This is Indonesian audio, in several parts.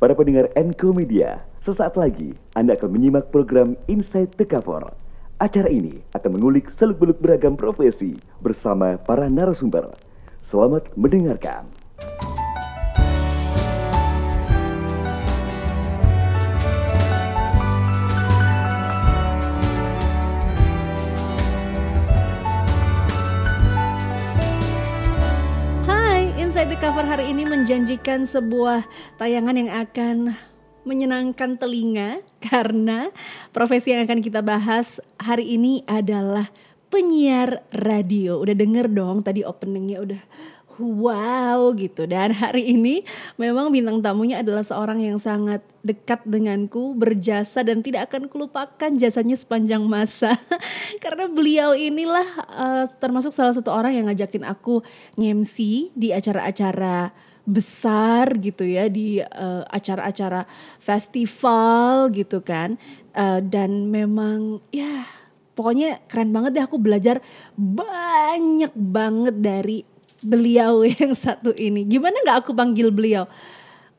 Para pendengar Enco Media, sesaat lagi Anda akan menyimak program Inside the Cover. Acara ini akan mengulik seluk-beluk beragam profesi bersama para narasumber. Selamat mendengarkan. Cover hari ini menjanjikan sebuah tayangan yang akan menyenangkan telinga karena profesi yang akan kita bahas hari ini adalah penyiar radio. Udah denger dong tadi openingnya udah wow gitu. Dan hari ini memang bintang tamunya adalah seorang yang sangat dekat denganku berjasa dan tidak akan kulupakan jasanya sepanjang masa. Karena beliau inilah eh, termasuk salah satu orang yang ngajakin aku ngemsi di acara-acara besar gitu ya di eh, acara-acara festival gitu kan. Eh, dan memang ya pokoknya keren banget deh. Aku belajar banyak banget dari beliau yang satu ini. Gimana nggak aku panggil beliau?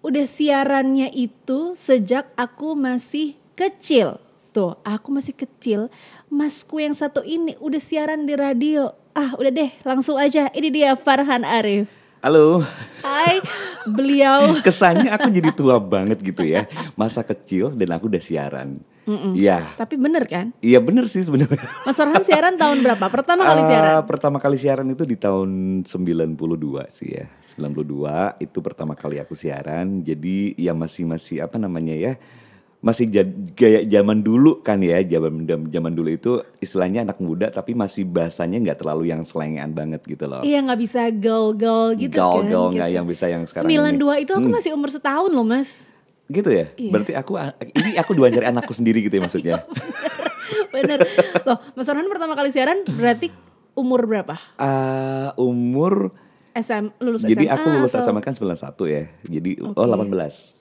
Udah siarannya itu sejak aku masih kecil. Tuh, aku masih kecil. Masku yang satu ini udah siaran di radio. Ah, udah deh, langsung aja. Ini dia Farhan Arif. Halo, Hai, beliau. kesannya aku jadi tua banget gitu ya. Masa kecil dan aku udah siaran. Iya, Tapi bener kan? iya bener sih sebenarnya. Mas Farhan siaran tahun berapa? Pertama kali Ah, siaran? pertama kali siaran itu di tahun 92 sih ya. 92 itu pertama kali aku siaran. Jadi ya masih masih apa namanya ya? Masih gaya zaman dulu kan ya. Zaman zaman dulu itu istilahnya anak muda tapi masih bahasanya nggak terlalu yang selengean banget gitu loh. Iya nggak bisa girl-girl gitu kan? Gaul-gaul nggak Gitu. yang bisa yang sekarang ini. 92 itu aku Hmm. masih umur setahun loh mas. Gitu ya? Iya. Berarti aku ini aku diwawancari anakku sendiri gitu ya maksudnya. Bener. Loh Mas Farhan pertama kali siaran berarti umur berapa? Ah, umur SM, lulus jadi SMA aku lulus atau- SMA kan 91 ya. Jadi oh Oke. 18.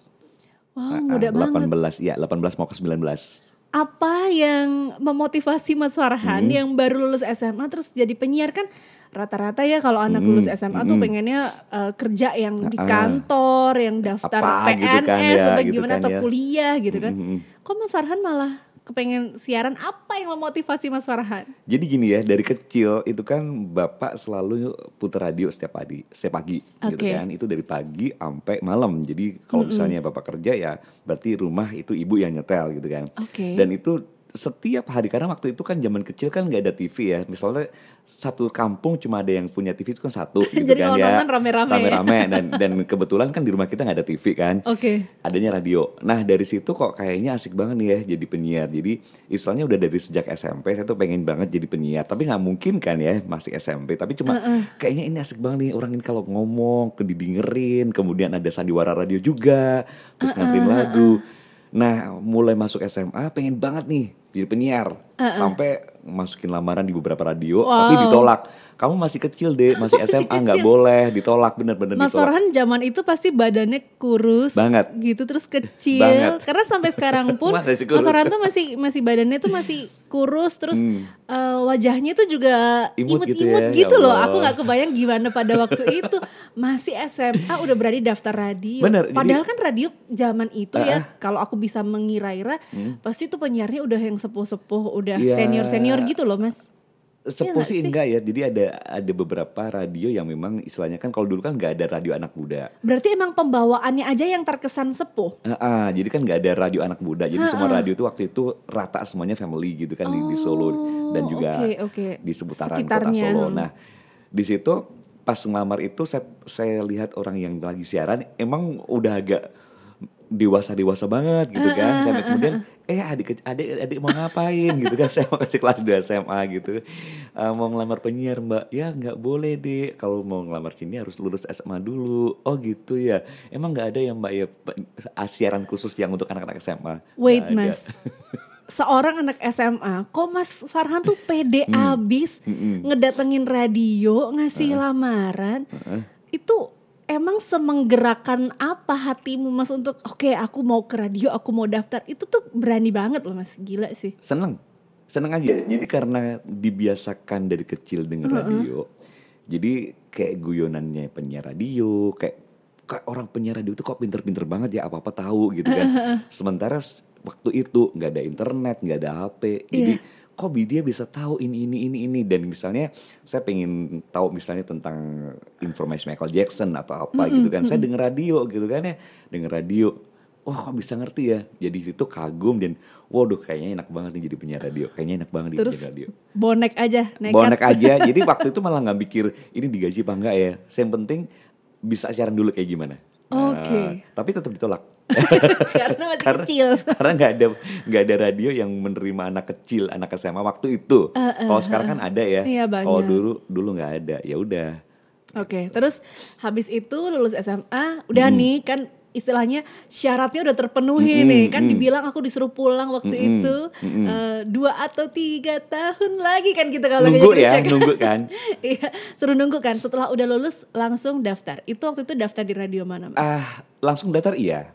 Wow Ah, muda ah, banget. 18 ya, 18 mau ke 19. Apa yang memotivasi Mas Farhan Hmm. yang baru lulus SMA terus jadi penyiar kan rata-rata ya kalau anak Hmm, lulus SMA tuh hmm. pengennya uh, kerja yang di Ah, ah. kantor, yang daftar Apa PNS gitu kan ya, atau gitu gimana kan atau ya. kuliah gitu kan. Mm, mm, mm. Kok Mas Farhan malah kepengen siaran apa yang memotivasi Mas Farhan? Jadi gini ya, dari kecil itu kan bapak selalu putar radio setiap pagi, setiap pagi gitu Oke. kan. Itu dari pagi sampai malam. Jadi kalau misalnya bapak kerja ya berarti rumah itu ibu yang nyetel gitu kan. Oke. Dan itu setiap hari karena waktu itu kan zaman kecil kan nggak ada TV ya. Misalnya satu kampung cuma ada yang punya TV itu kan satu gitu Jadi kan ya. nonton rame-rame ya. Rame-rame dan dan kebetulan kan di rumah kita nggak ada TV kan. Oke. Adanya radio. Nah dari situ kok kayaknya asik banget nih ya jadi penyiar. Jadi istilahnya udah dari sejak SMP saya tuh pengen banget jadi penyiar. Tapi nggak mungkin kan ya masih SMP. Tapi cuma kayaknya ini asik banget nih orang ini kalau ngomong ke didengerin. Kemudian ada sandiwara radio juga. Terus nganterin lagu. Nah mulai masuk SMA pengen banget nih jadi penyiar. Sampai masukin lamaran di beberapa radio. Tapi Wow. ditolak. Kamu masih kecil deh, masih SMA nggak boleh, ditolak bener-bener Mas ditolak. Farhan zaman itu pasti badannya kurus Banget. gitu terus kecil Banget. karena sampai sekarang pun Mas. Farhan tuh masih masih badannya tuh masih kurus terus Hmm. eh, wajahnya tuh juga Imut gitu imut-imut ya, gitu, ya loh Allah. aku nggak kebayang gimana pada waktu itu masih SMA udah berani daftar radio Bener, jadi- padahal kan radio zaman itu ya Ah, Hmm. kalau aku bisa mengira-ira pasti tuh penyiarnya udah yang sepuh-sepuh udah Iya. senior-senior gitu loh Mas Sepuh nggak sih enggak ya, jadi ada ada beberapa radio yang memang istilahnya kan kalau dulu kan nggak ada radio anak muda. berarti emang pembawaannya aja yang terkesan sepuh Ah, ah, jadi kan nggak ada radio anak muda, jadi semua radio itu waktu itu rata semuanya family gitu kan di, di Solo dan juga Oh, oke, oke. di seputaran kota Sekitarnya, Solo. hmm. Nah di situ pas ngelamar itu saya saya lihat orang yang lagi siaran emang udah agak dewasa dewasa banget gitu kan. Sampai kemudian eh adik adik adik mau ngapain? Gitu kan. Saya masih kelas 2 SMA gitu. Eh, mau ngelamar penyiar mbak? Ya nggak boleh deh kalau mau ngelamar sini harus lulus SMA dulu. Oh gitu ya. Emang nggak ada ya mbak ya pe- siaran khusus yang untuk anak-anak SMA Wait ada. mas, seorang anak SMA, kok Mas Farhan tuh pede abis Mm-mm. ngedatengin radio, ngasih lamaran, itu emang semenggerakkan apa hatimu Mas untuk oke aku mau ke radio, aku mau daftar, itu tuh berani banget loh Mas, gila sih. seneng seneng aja jadi karena dibiasakan dari kecil dengan radio jadi kayak guyonannya penyiar radio kayak kayak orang penyiar radio itu kok pinter-pinter banget ya apa-apa tahu gitu kan. Sementara s- waktu itu nggak ada internet, nggak ada HP. Jadi Iya. Kok dia bisa tahu ini ini ini ini dan misalnya saya pengen tahu misalnya tentang informasi Michael Jackson atau apa gitu kan. Saya denger radio gitu kan ya, denger radio. Wah kok bisa ngerti ya. Jadi itu kagum dan waduh kayaknya enak banget nih jadi penyiar radio. Kayaknya enak banget Terus jadi radio. bonek aja, nekat. Bonek aja. Jadi waktu itu malah nggak mikir ini digaji apa enggak ya. Yang penting bisa siaran dulu kayak gimana. Oke. Nah, tapi tetap ditolak. Karena masih Karena- kecil. Karena nggak ada nggak ada radio yang menerima anak kecil, anak SMA waktu itu. Kalau sekarang kan ada ya. Iya. Kalau dulu dulu nggak ada. Ya udah. Oke, terus habis itu lulus SMA, udah nih kan istilahnya syaratnya udah terpenuhi Mm-mm, nih kan mm. dibilang aku disuruh pulang waktu Mm-mm, itu mm-mm. eh, dua atau tiga tahun lagi kan kita kalau Nunggu ya, kan. nunggu kan. Iya, suruh nunggu kan. Setelah udah lulus langsung daftar. Itu waktu itu daftar di radio mana, Mas? Ah, langsung daftar iya.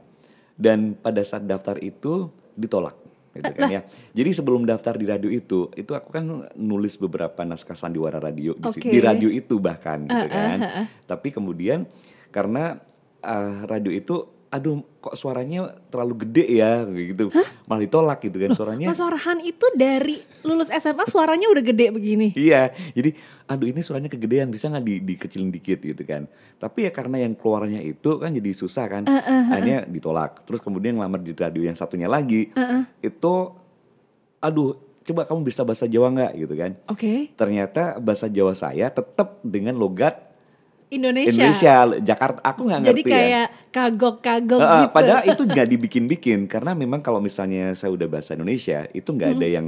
Dan pada saat daftar itu ditolak gitu kan ya. Jadi sebelum daftar di radio itu, itu aku kan nulis beberapa naskah sandiwara radio di, si- Oke. di radio itu bahkan gitu ah, kan. ah, ah. Tapi kemudian karena ah, radio itu aduh kok suaranya terlalu gede ya gitu. Malah ditolak gitu kan suaranya. Mas Farhan itu dari lulus SMA suaranya udah gede begini. Iya, jadi aduh ini suaranya kegedean bisa nggak di, dikecilin dikit gitu kan. Tapi ya karena yang keluarnya itu kan jadi susah kan, akhirnya ditolak. Terus kemudian ngelamar di radio yang satunya lagi, itu aduh coba kamu bisa bahasa Jawa nggak gitu kan. Oke. Ternyata bahasa Jawa saya tetap dengan logat Indonesia. Indonesia, Jakarta. Aku nggak Jadi ngerti ya. kayak kagok-kagok Heeh, gitu. Padahal itu nggak dibikin-bikin karena memang kalau misalnya saya udah bahasa Indonesia itu nggak Hmm. ada yang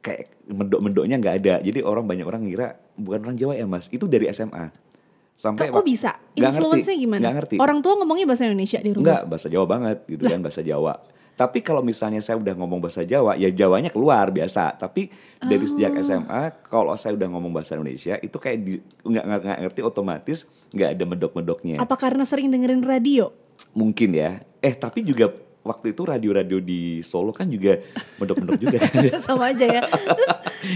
kayak medok-medoknya nggak ada. Jadi orang banyak orang ngira bukan orang Jawa ya mas. Itu dari SMA sampai Kok, kok bisa? Influence-nya gimana? nggak ngerti. Orang tua ngomongnya bahasa Indonesia di rumah. Enggak bahasa Jawa banget gitu kan bahasa Jawa. Tapi kalau misalnya saya udah ngomong bahasa Jawa, ya Jawanya keluar biasa. Tapi dari sejak Oh. SMA, kalau saya udah ngomong bahasa Indonesia, itu kayak di, nggak, ngerti otomatis nggak ada medok-medoknya. Apa karena sering dengerin radio? Mungkin ya. Eh tapi juga waktu itu radio-radio di Solo kan juga mendok-mendok juga. Sama aja ya. Terus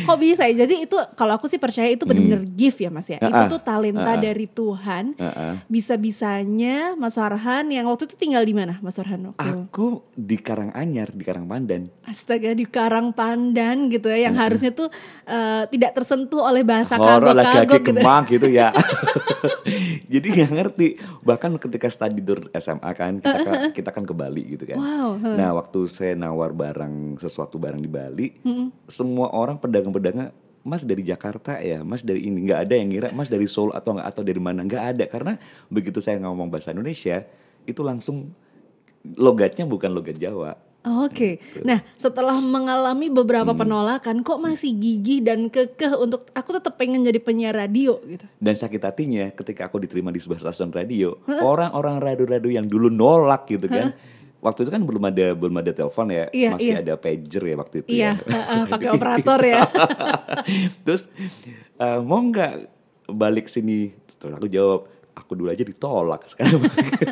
kok bisa ya? Jadi itu kalau aku sih percaya itu benar-benar gift ya Mas ya. Itu Ah, tuh talenta ah. dari Tuhan. Heeh. Bisa-bisanya Mas Farhan yang waktu itu tinggal di mana Mas Farhan waktu? Aku di Karanganyar, di Karangpandan. Astaga di Karang Pandan gitu ya yang harusnya tuh eh, tidak tersentuh oleh bahasa Horor laki-laki kagok-kagok gitu. kemang gitu ya. Jadi nggak ngerti. Bahkan ketika study tour SMA kan, kita kan, kita kan ke Bali gitu kan. Wow. huh. Nah waktu saya nawar barang sesuatu barang di Bali, semua orang pedagang-pedagang Mas dari Jakarta ya, Mas dari ini nggak ada yang ngira Mas dari Solo atau nggak atau dari mana nggak ada karena begitu saya ngomong bahasa Indonesia itu langsung logatnya bukan logat Jawa. Oke, Gitu. nah setelah mengalami beberapa Hmm. penolakan, kok masih gigih dan kekeh untuk aku tetap pengen jadi penyiar radio gitu. Dan sakit hatinya ketika aku diterima di sebuah stasiun radio, orang-orang radio-radio yang dulu nolak gitu kan. Waktu itu kan belum ada belum ada telepon ya, Iya, masih iya. ada pager ya waktu itu Iya, ya. heeh, pakai operator ya. Terus eh, mau nggak balik sini? Terus aku jawab, aku dulu aja ditolak sekarang.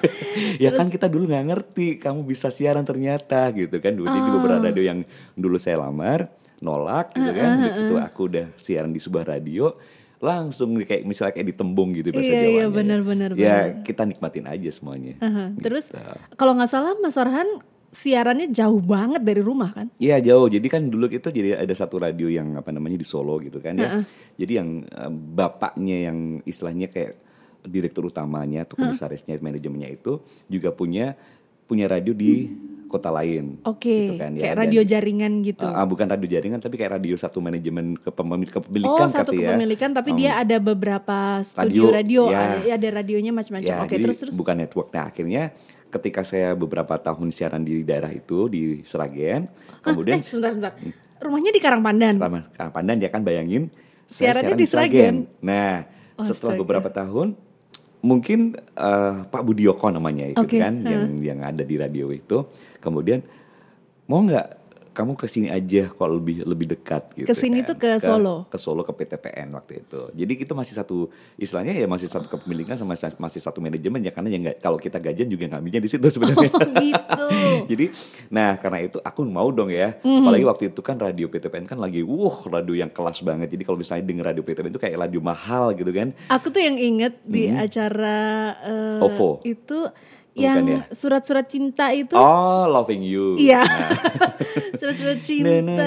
ya kan kita dulu nggak ngerti, kamu bisa siaran ternyata gitu kan. Dulu Jadi di beberapa radio yang dulu saya lamar nolak gitu kan. Begitu aku udah siaran di sebuah radio, langsung kayak misalnya kayak ditembung gitu bahasa Iya, iya, Jawanya. benar, benar, Ya benar. kita nikmatin aja semuanya. Heeh, Terus Gitu. kalau nggak salah Mas Farhan siarannya jauh banget dari rumah kan? Iya jauh. Jadi kan dulu itu jadi ada satu radio yang apa namanya di Solo gitu kan ya. Jadi yang eh, bapaknya yang istilahnya kayak direktur utamanya atau komisarisnya manajemennya itu juga punya punya radio di kota lain. Oke, gitu kan, ya. kayak Dan- radio jaringan gitu. Ah, bukan radio jaringan tapi kayak radio satu manajemen kepemil- oh, kepemilikan satu ya. kepemilikan tapi Um, dia ada beberapa studio radio, Radio, ya. ada, ada radionya macam-macam. Ya, Oke, jadi terus terus. bukan network. Nah, akhirnya ketika saya beberapa tahun siaran di daerah itu di Seragen, kemudian eh, sebentar sebentar. Rumahnya di Karangpandan. Ramah Kang Pandan dia kan bayangin Siarannya siaran di Sragen. Nah, setelah Astaga. beberapa tahun mungkin eh, Pak Budioko namanya itu Oke, kan yang yang ada di radio itu. Kemudian mau nggak kamu ke sini aja kalau lebih lebih dekat gitu. Ke sini kan. tuh ke Solo? Ke Solo ke PTPN waktu itu. Jadi kita masih satu istilahnya ya masih satu kepemilikan sama sa- masih satu manajemen ya karena ya nggak kalau kita gajian juga ngambilnya di situ sebenarnya. Oh gitu. Jadi, nah karena itu aku mau dong ya. Mhm. Apalagi waktu itu kan radio PTPN kan lagi, wuh radio yang kelas banget. Jadi kalau misalnya denger radio PTPN itu kayak radio mahal gitu kan. Aku tuh yang inget di acara eh, Mhm. OVO. itu yang Bukan ya? surat-surat cinta itu oh loving you iya yeah. surat-surat cinta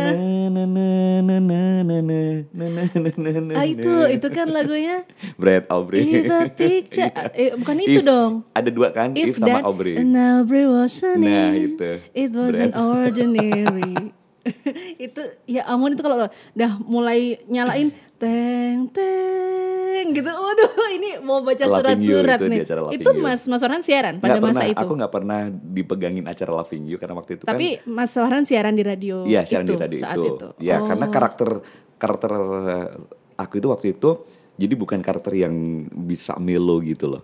ah itu itu kan lagunya Brad Aubrey if a picture eh, bukan itu if, dong ada dua kan if, if sama that, Aubrey and Aubrey was nah itu it was an ordinary itu ya ampun itu kalau udah mulai nyalain teng teng gitu. Waduh, ini mau baca surat-surat itu nih. Itu You. Mas Mas Orhan siaran pada Nggak masa pernah, itu. Aku nggak pernah dipegangin acara Loving You karena waktu itu kan. Tapi Mas Orhan siaran di radio Iya, siaran itu di radio saat itu. itu. Ya, Oh. karena karakter karakter eh, aku itu waktu itu jadi bukan karakter yang bisa melo gitu loh.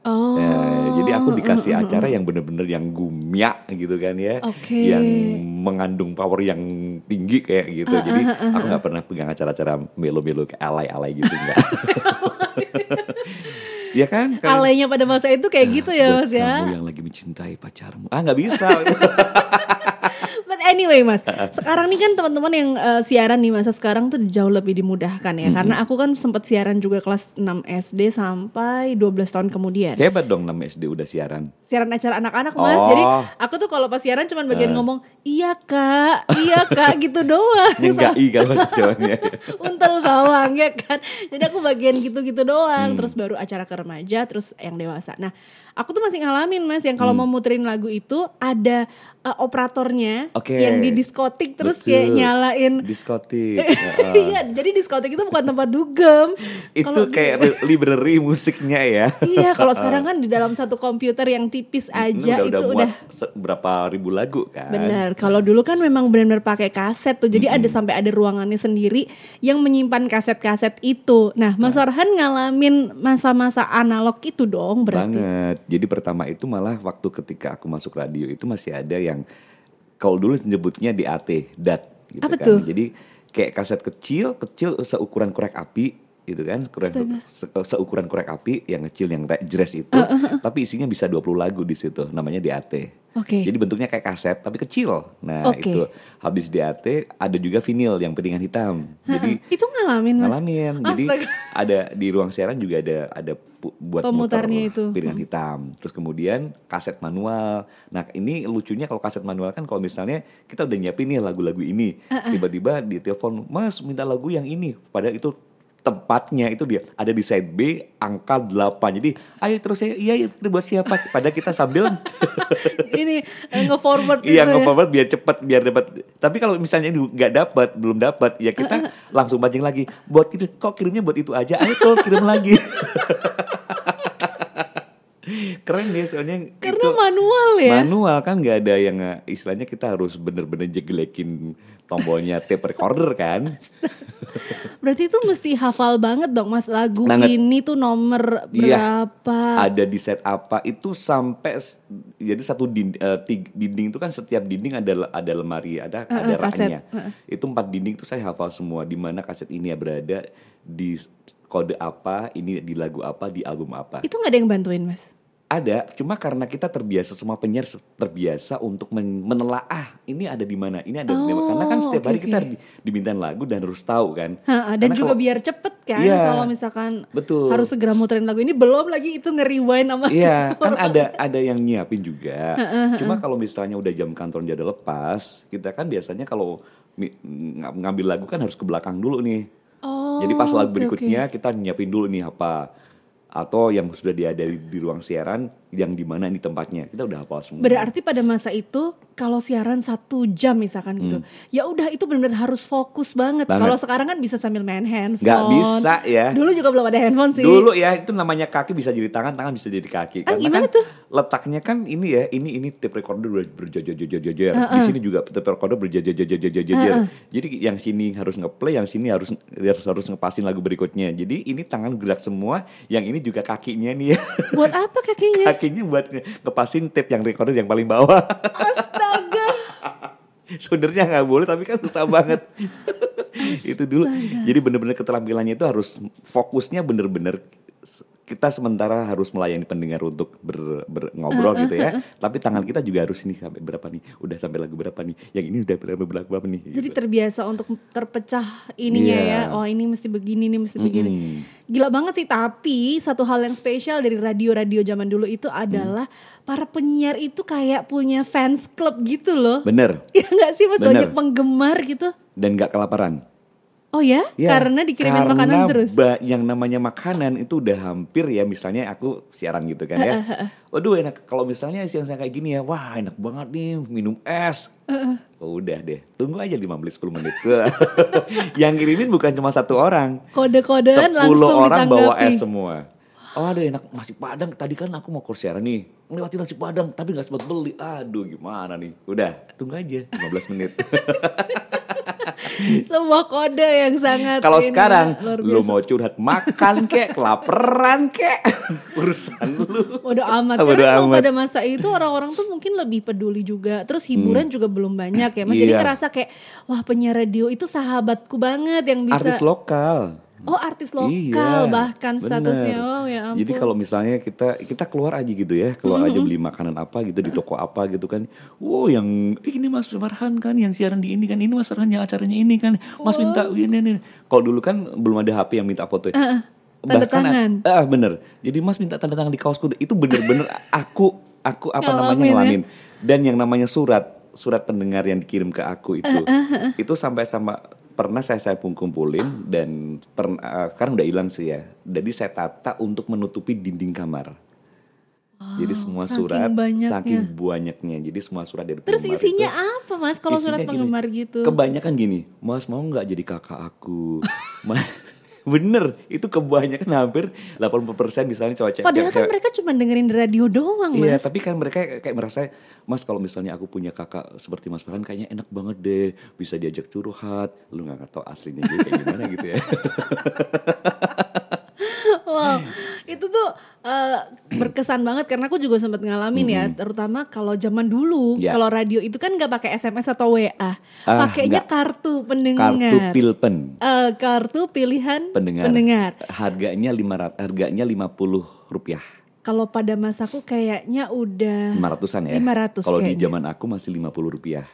Oh. Ya, jadi aku dikasih acara yang bener-bener yang gumya gitu kan ya, Oke. yang mengandung power yang tinggi kayak gitu. jadi aku nggak pernah pegang acara-acara melo-melo kayak alay-alay gitu enggak. ya kan? kan Alenya pada masa itu kayak gitu ya buat Mas ya. Kamu yang lagi mencintai pacarmu. Ah nggak bisa. Anyway mas, sekarang nih kan teman-teman yang eh, siaran di masa sekarang tuh jauh lebih dimudahkan ya. Karena aku kan sempat siaran juga kelas 6 SD sampai 12 tahun kemudian. Hebat dong 6 SD udah siaran. Siaran acara anak-anak mas. Oh. Jadi aku tuh kalau pas siaran cuman bagian ngomong iya kak, iya kak gitu doang. Nyenggai kalau cowoknya. Untel bawang ya kan. Jadi aku bagian gitu-gitu Hmm. doang. Terus baru acara ke remaja, terus yang dewasa. Nah, aku tuh masih ngalamin mas, yang Hmm. kalau mau muterin lagu itu ada eh, operatornya Oke. yang di diskotik terus Betul. kayak nyalain. diskotik. Iya, jadi diskotik itu bukan tempat dugem. itu Kalau- kayak li- library musiknya ya. Iya, kalau sekarang kan di dalam satu komputer yang tipis aja udah, itu udah udah berapa ribu lagu kan. Bener, kalau dulu kan memang benar-benar pakai kaset tuh, jadi ada Hmm. sampai ada ruangannya sendiri yang menyimpan kaset-kaset itu. Nah, Mas Orhan ngalamin masa-masa analog itu dong berarti. Banget. Jadi pertama itu malah waktu ketika aku masuk radio itu masih ada yang kalau dulu nyebutnya DAT, DAT gitu Apa kan. tuh? Jadi kayak kaset kecil, kecil seukuran korek api gitu kan, seukuran, se- seukuran korek api yang kecil yang re- jazz itu, tapi isinya bisa 20 lagu di situ, namanya DAT. Oke. Jadi bentuknya kayak kaset tapi kecil. Nah, Oke. itu habis DAT ada juga vinil yang piringan hitam. Jadi Itu ngalamin Mas. ngalamin. Jadi Astaga. ada di ruang siaran juga ada ada buat Pemutarnya itu. piringan hitam. Terus kemudian kaset manual. Nah, ini lucunya kalau kaset manual kan kalau misalnya kita udah nyiapin nih lagu-lagu ini, tiba-tiba di telepon, "Mas, minta lagu yang ini." Padahal itu tempatnya itu dia ada di side B angka 8 jadi ayo terus saya iya iya ini buat siapa padahal kita sambil Ini eh, nge-forward Iya gitu ya. nge-forward biar cepet biar dapat. Tapi kalau misalnya ini nggak dapat, belum dapat, ya kita langsung pancing lagi. Buat kirim, kok kirimnya buat itu aja? Ayo tuh kirim lagi. Keren deh soalnya Karena itu manual ya. manual kan nggak ada yang eh, istilahnya kita harus bener-bener jeglekin tombolnya tape recorder kan. Berarti itu mesti hafal banget dong Mas lagu Banget. ini tuh nomor Iya. berapa. ada di set apa itu sampai jadi satu dinding, dinding itu kan setiap dinding ada ada lemari ada ada Heeh, kaset. raknya itu empat dinding itu saya hafal semua di mana kaset ini ya berada di kode apa ini di lagu apa di album apa Itu nggak ada yang bantuin Mas. Ada cuma karena kita terbiasa semua penyiar terbiasa untuk men- menelaah ini ada di mana ini ada di mana karena kan Oh, setiap oke, hari kita di- dimintain lagu dan harus tahu kan Ha, dan Karena juga kalau- biar cepet kan Iya, kalau misalkan betul. harus segera muterin lagu ini belum lagi itu nge-rewind sama Iya, kan ada ada yang nyiapin juga. Cuma kalau misalnya udah jam kantor udah lepas, kita kan biasanya kalau ngambil lagu kan harus ke belakang dulu nih. Oh, Jadi pas lagu oke, berikutnya kita nyiapin dulu nih apa. Atau yang sudah diada di, di ruang siaran yang di mana ini tempatnya. Kita udah hafal semua. Berarti pada masa itu kalau siaran satu jam misalkan gitu, ya udah itu benar-benar harus fokus banget. Hmm. Banget. Kalau sekarang kan bisa sambil main handphone. Nggak bisa ya. Dulu juga belum ada handphone sih. Dulu ya itu namanya kaki bisa jadi tangan, tangan bisa jadi kaki. Ah, Karena gimana kan tuh? letaknya kan ini ya, ini ini tape recorder ber- berjejer-jejer. Di sini juga tape recorder berjejer-jejer. Jadi yang sini harus ngeplay, yang sini harus harus harus ngepasin lagu berikutnya. Jadi ini tangan gerak semua, yang ini juga kakinya nih ya. Buat apa kakinya? kakinya buat nge- ngepasin tape yang recorder yang paling bawah. Astaga. Sebenarnya nggak boleh tapi kan susah banget. itu dulu. Jadi bener-bener keterampilannya itu harus fokusnya bener-bener kita sementara harus melayani pendengar untuk ber, ber- ngobrol gitu ya. Tapi tangan kita juga harus ini sampai berapa nih? Udah sampai lagu berapa nih? Yang ini udah berapa berapa, berapa nih? Jadi gitu. terbiasa untuk terpecah ininya Iya. ya. Oh ini mesti begini, ini mesti begini. Mm-mm. Gila banget sih. Tapi satu hal yang spesial dari radio-radio zaman dulu itu adalah para penyiar itu kayak punya fans club gitu loh. Bener. Ya nggak sih mas Bener. banyak penggemar gitu. Dan nggak kelaparan. Oh ya? Ya, Karena dikirimin karena makanan terus. ba- yang namanya makanan itu udah hampir ya misalnya aku siaran gitu kan ya. Waduh enak kalau misalnya siang siang kayak gini ya, wah enak banget nih minum es. Oh, udah deh, tunggu aja 15-10 menit. yang kirimin bukan cuma satu orang, Kode-kodean 10 langsung orang bawa es semua. Oh ada enak nasi padang. Tadi kan aku mau kursi siaran nih. Melewati nasi padang tapi nggak sempat beli. Aduh gimana nih. Udah tunggu aja 15 menit. Sebuah kode yang sangat Kalau sekarang lu mau curhat makan kek, kelaparan kek, urusan lu. Bodo amat. Bodo Karena emang amat. pada masa itu orang-orang tuh mungkin lebih peduli juga. Terus hiburan juga belum banyak ya. Mas jadi Iya. ngerasa kayak wah penyiar radio itu sahabatku banget yang bisa Artis lokal. Oh artis lokal Iya, bahkan statusnya. bener. Oh ya ampun. Jadi kalau misalnya kita kita keluar aja gitu ya, keluar aja beli makanan apa gitu di toko apa gitu kan. Wow yang "Ih, ini Mas Farhan kan yang siaran di ini kan, ini Mas Farhan yang acaranya ini kan. Mas minta ini ini. Kalau dulu kan belum ada HP yang minta foto. ya. tanda tangan. Ah bener. Jadi Mas minta tanda tangan di kaosku. Itu bener-bener aku aku apa namanya Ngalamin ya. ngalamin. Dan yang namanya surat surat pendengar yang dikirim ke aku itu Uh, itu sampai sama pernah saya saya kumpulin dan pernah eh, sekarang udah hilang sih ya. Jadi saya tata untuk menutupi dinding kamar. Jadi semua saking surat banyaknya. saking banyaknya. Jadi semua surat dari Terus penggemar isinya itu, apa mas kalau surat isinya gini, penggemar gitu? Kebanyakan gini, Mas mau nggak jadi kakak aku? Ma- Bener, itu kebanyakan hampir 80% misalnya cowok cewek. Padahal kan cewek- mereka cuma dengerin radio doang Iya, mas. tapi kan mereka kayak, kayak merasa, Mas kalau misalnya aku punya kakak seperti Mas Farhan kayaknya enak banget deh, bisa diajak curhat. Lu nggak tahu aslinya dia kayak gimana gitu ya. wow, itu tuh eh, berkesan banget karena aku juga sempat ngalamin ya, terutama kalau zaman dulu, Ya. kalau radio itu kan nggak pakai SMS atau WA, pakainya nggak. kartu pendengar. Kartu pilpen Eh, kartu pilihan pendengar. pendengar. Harganya 500 harganya 50 rupiah. Kalau pada masaku kayaknya udah 500-an ya. 500 Kalau di zaman aku masih 50 rupiah.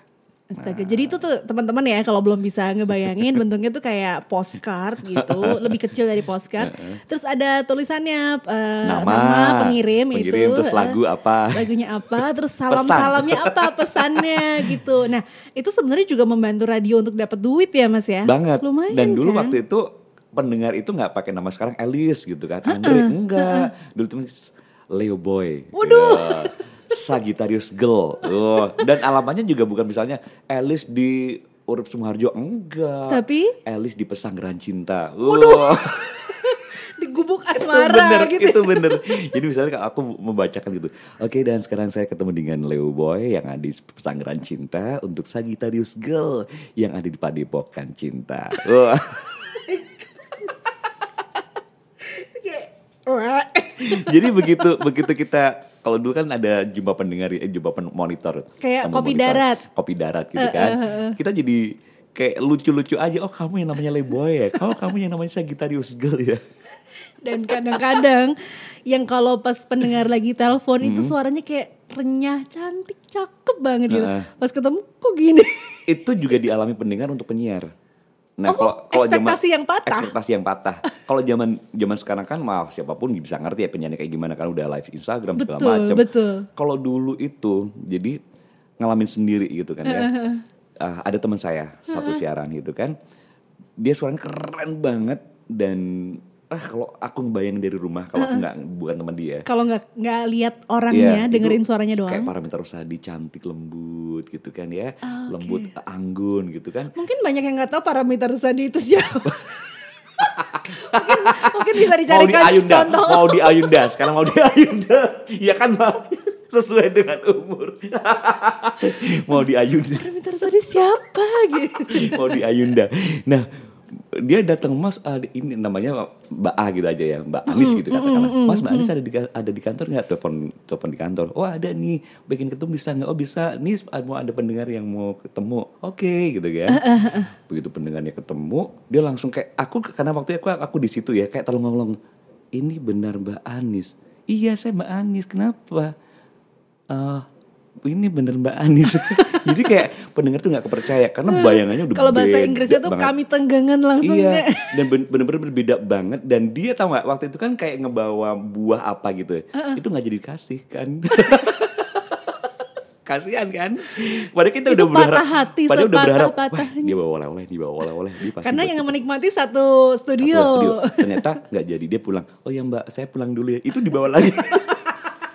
Astaga, jadi itu tuh teman-teman ya kalau belum bisa ngebayangin bentuknya tuh kayak postcard gitu, lebih kecil dari postcard. Terus ada tulisannya eh, Nama, pengirim, pengirim, itu, terus eh, lagu apa. lagunya apa, terus salam-salamnya apa, pesannya gitu. Nah, itu sebenarnya juga membantu radio untuk dapat duit ya, Mas ya. Banget. Lumayan Dan dulu kan? waktu itu pendengar itu nggak pakai nama sekarang Elis gitu kan. Andre enggak. Dulu tuh Leo Boy. Waduh. Ya. Sagittarius Girl. Oh, dan alamatnya juga bukan misalnya Elis di Urip Sumarjo enggak. Tapi? Elis di Pesanggeran Cinta. Waduh. di gubuk itu asmara bener, gitu. itu bener. Jadi misalnya aku membacakan gitu. Oke dan sekarang saya ketemu dengan Leo Boy yang ada di Pesanggeran Cinta untuk Sagittarius Girl yang ada di Padepokan Cinta. Wah. Kayak, wah. Jadi begitu begitu kita kalau dulu kan ada jumpa pendengar eh, jumpa pen- monitor. Kayak kopi monitor, darat. kopi darat gitu kan. Kita jadi kayak lucu-lucu aja. Oh kamu yang namanya Leboy ya? Kamu kamu yang namanya Sagittarius Girl ya? Dan kadang-kadang yang kalau pas pendengar lagi telepon itu suaranya kayak renyah, cantik, cakep banget gitu. Pas ketemu kok gini. itu juga dialami pendengar untuk penyiar nah kalau kalau zaman ekspektasi yang patah. ekspektasi yang patah. Kalau zaman zaman sekarang kan mau siapa pun bisa ngerti ya penyanyi kayak gimana kan udah live Instagram segala Betul, macam betul. kalau dulu itu jadi ngalamin sendiri gitu kan ya. Ah, ada teman saya satu siaran gitu kan. Dia suaranya keren banget dan ah kalau aku ngebayangin dari rumah kalau aku nggak bukan teman dia Kalau nggak nggak lihat orangnya, Iya, dengerin itu suaranya kayak doang. parameter Rosadi cantik lembut gitu kan ya Ah, oke. lembut anggun gitu kan Mungkin banyak yang nggak tahu parameter Rusadi itu siapa. mungkin, mungkin bisa mau di dicarikan Ayunda contoh. mau di Ayunda sekarang mau di Ayunda ya kan Pak? sesuai dengan umur mau di Ayunda Parameter Rusadi siapa gitu. mau di Ayunda. Nah, dia datang mas ada ini namanya Mbak A gitu aja ya Mbak Anis gitu katakanlah. mas Mbak Anis ada di ada di kantor nggak? Telepon telepon di kantor. Oh ada nih bikin ketemu bisa nggak? Oh bisa. Nih mau ada pendengar yang mau ketemu. Oke gitu kan. Begitu pendengarnya ketemu dia langsung kayak aku karena waktu itu aku aku di situ ya kayak tolong ngomong ini benar Mbak Anis. Iya saya Mbak Anis kenapa? Eh ini bener Mbak Anis. Jadi kayak pendengar tuh nggak kepercaya karena bayangannya udah Kalau bahasa Inggrisnya tuh banget. kami tenggangan langsung Iya, dan ben- bener-bener berbeda banget dan dia tahu nggak waktu itu kan kayak ngebawa buah apa gitu, itu nggak jadi dikasih kan. Kasihan kan? Padahal kita Itu udah berharap, patah hati, padahal udah berharap, sepatah-patahnya. dia bawa oleh-oleh, dia bawa oleh-oleh, dia pasti Karena yang kita." menikmati satu Satu studio. studio. Ternyata nggak jadi dia pulang. Oh ya Mbak, saya pulang dulu ya. Itu dibawa lagi.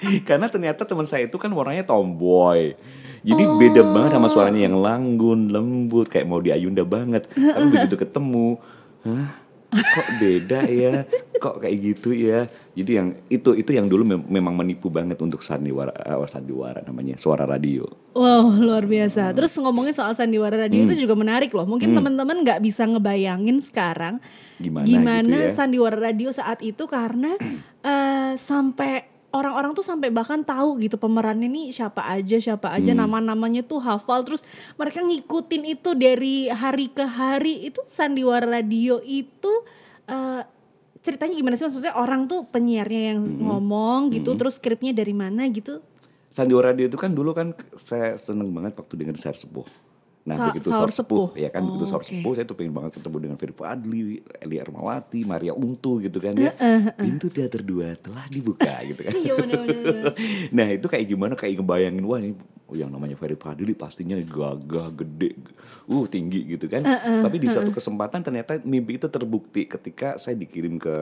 Karena ternyata teman saya itu kan warnanya tomboy. Jadi beda banget sama suaranya yang langgun, lembut, kayak mau diayunda banget. Tapi begitu ketemu, hah? Kok beda ya? Kok kayak gitu ya? Jadi yang itu itu yang dulu mem- memang menipu banget untuk sandiwara, eh, sandiwara namanya, suara radio. Wow, luar biasa. Terus ngomongin soal sandiwara radio Hmm. itu juga menarik loh. Mungkin teman-teman nggak bisa ngebayangin sekarang Gimana, gimana gitu ya? sandiwara radio saat itu karena eh, sampai orang-orang tuh sampai bahkan tahu gitu pemerannya nih siapa aja siapa Hmm. aja nama-namanya tuh hafal terus mereka ngikutin itu dari hari ke hari itu sandiwara radio itu eh, ceritanya gimana sih maksudnya orang tuh penyiarnya yang Hmm. ngomong gitu terus skripnya dari mana gitu Sandiwara Radio itu kan dulu kan saya seneng banget waktu dengan Sar Sepuh. Nah Sa- begitu Saur Sepuh, Sepuh. ya kan begitu Oh, Saur oke. Sepuh saya tuh pengen banget ketemu dengan Ferry Fadli, Eli Ermawati, Maria Untu gitu kan ya. Pintu teater dua telah dibuka gitu kan. Iya nah itu kayak gimana kayak ngebayangin wah ini oh, yang namanya Ferry Fadli pastinya gagah gede, uh tinggi gitu kan. Tapi di satu kesempatan ternyata mimpi itu terbukti ketika saya dikirim ke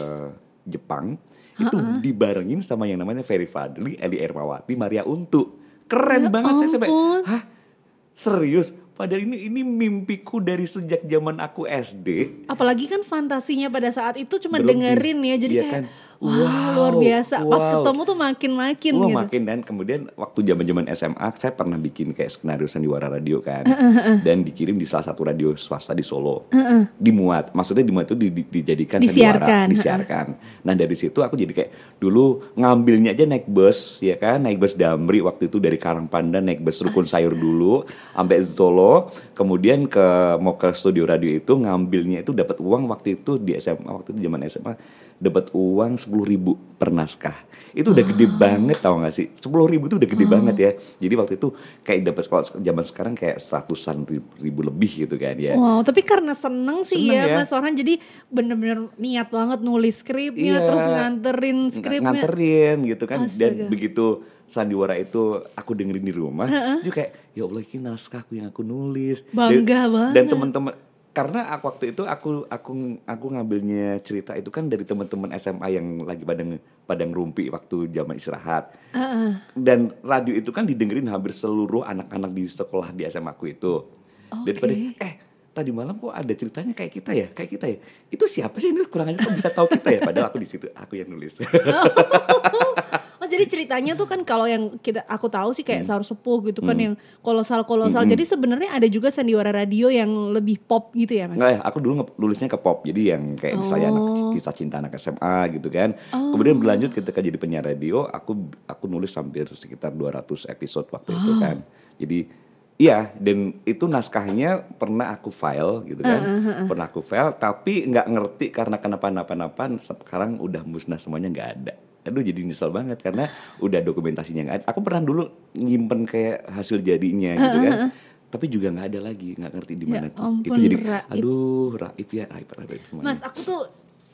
Jepang itu dibarengin sama yang namanya Ferry Fadli, Eli Ermawati, Maria Untu. Keren banget saya sampai hah serius padahal ini ini mimpiku dari sejak zaman aku SD Apalagi kan fantasinya pada saat itu cuma Berlebih. dengerin ya, jadi Iya kayak kan? Wah Wow, luar biasa. Pas wow. ketemu tuh makin-makin Wah gitu. makin dan kemudian waktu zaman zaman SMA saya pernah bikin kayak skenario sandiwara radio kan. Dan dikirim di salah satu radio swasta di Solo. Dimuat maksudnya dimuat itu di- di- dijadikan Disiarkan, sandiwara disiarkan. Nah dari situ aku jadi kayak dulu ngambilnya aja naik bus ya kan? Naik bus Damri waktu itu dari Karangpandan naik bus Rukun Sayur dulu sampai Solo. Kemudian ke mau ke studio radio itu ngambilnya itu dapat uang waktu itu di SMA waktu itu zaman SMA dapat uang sepuluh ribu per naskah itu udah gede banget tau gak sih sepuluh ribu itu udah gede banget ya jadi waktu itu kayak dapat kalau zaman sekarang kayak seratusan ribu, ribu lebih gitu kan ya Wow, tapi karena seneng sih Seneng ya, ya. Mas Farhan jadi bener-bener niat banget nulis skripnya, Iya. terus nganterin Ng- skripnya. nganterin gitu kan dan Astaga. begitu sandiwara itu aku dengerin di rumah juga kayak ya Allah ini naskahku yang aku nulis Bangga dan, banget. dan teman-teman karena aku waktu itu aku aku aku ngambilnya cerita itu kan dari teman-teman SMA yang lagi pada pada ngerumpi waktu zaman istirahat. Heeh. dan radio itu kan didengerin hampir seluruh anak-anak di sekolah di SMA aku itu. Daripada eh tadi malam kok ada ceritanya kayak kita ya? Kayak kita ya? Itu siapa sih ini? Kurang aja kok bisa tahu kita ya? Padahal aku di situ aku yang nulis jadi ceritanya tuh kan kalau yang kita aku tahu sih Hmm. kayak Saur Sepuh gitu kan yang kolosal kolosal. Jadi sebenarnya ada juga sandiwara radio yang lebih pop gitu ya mas? Nggak ya, aku dulu nge- nulisnya ke pop. Jadi yang kayak misalnya anak Oh. kisah cinta anak SMA gitu kan. Kemudian berlanjut ketika jadi penyiar radio, aku aku nulis hampir sekitar 200 episode waktu itu Ah. kan. Jadi iya dan itu naskahnya pernah aku file gitu kan. Pernah aku file tapi nggak ngerti karena kenapa-napa-napa sekarang udah musnah semuanya nggak ada. Aduh jadi nyesel banget karena udah dokumentasinya nggak ada. Aku pernah dulu nyimpen kayak hasil jadinya gitu kan. Tapi juga nggak ada lagi, nggak ngerti di mana Ya tuh. ampun, Itu jadi Raib. aduh raib ya raib raib semuanya. Mas aku tuh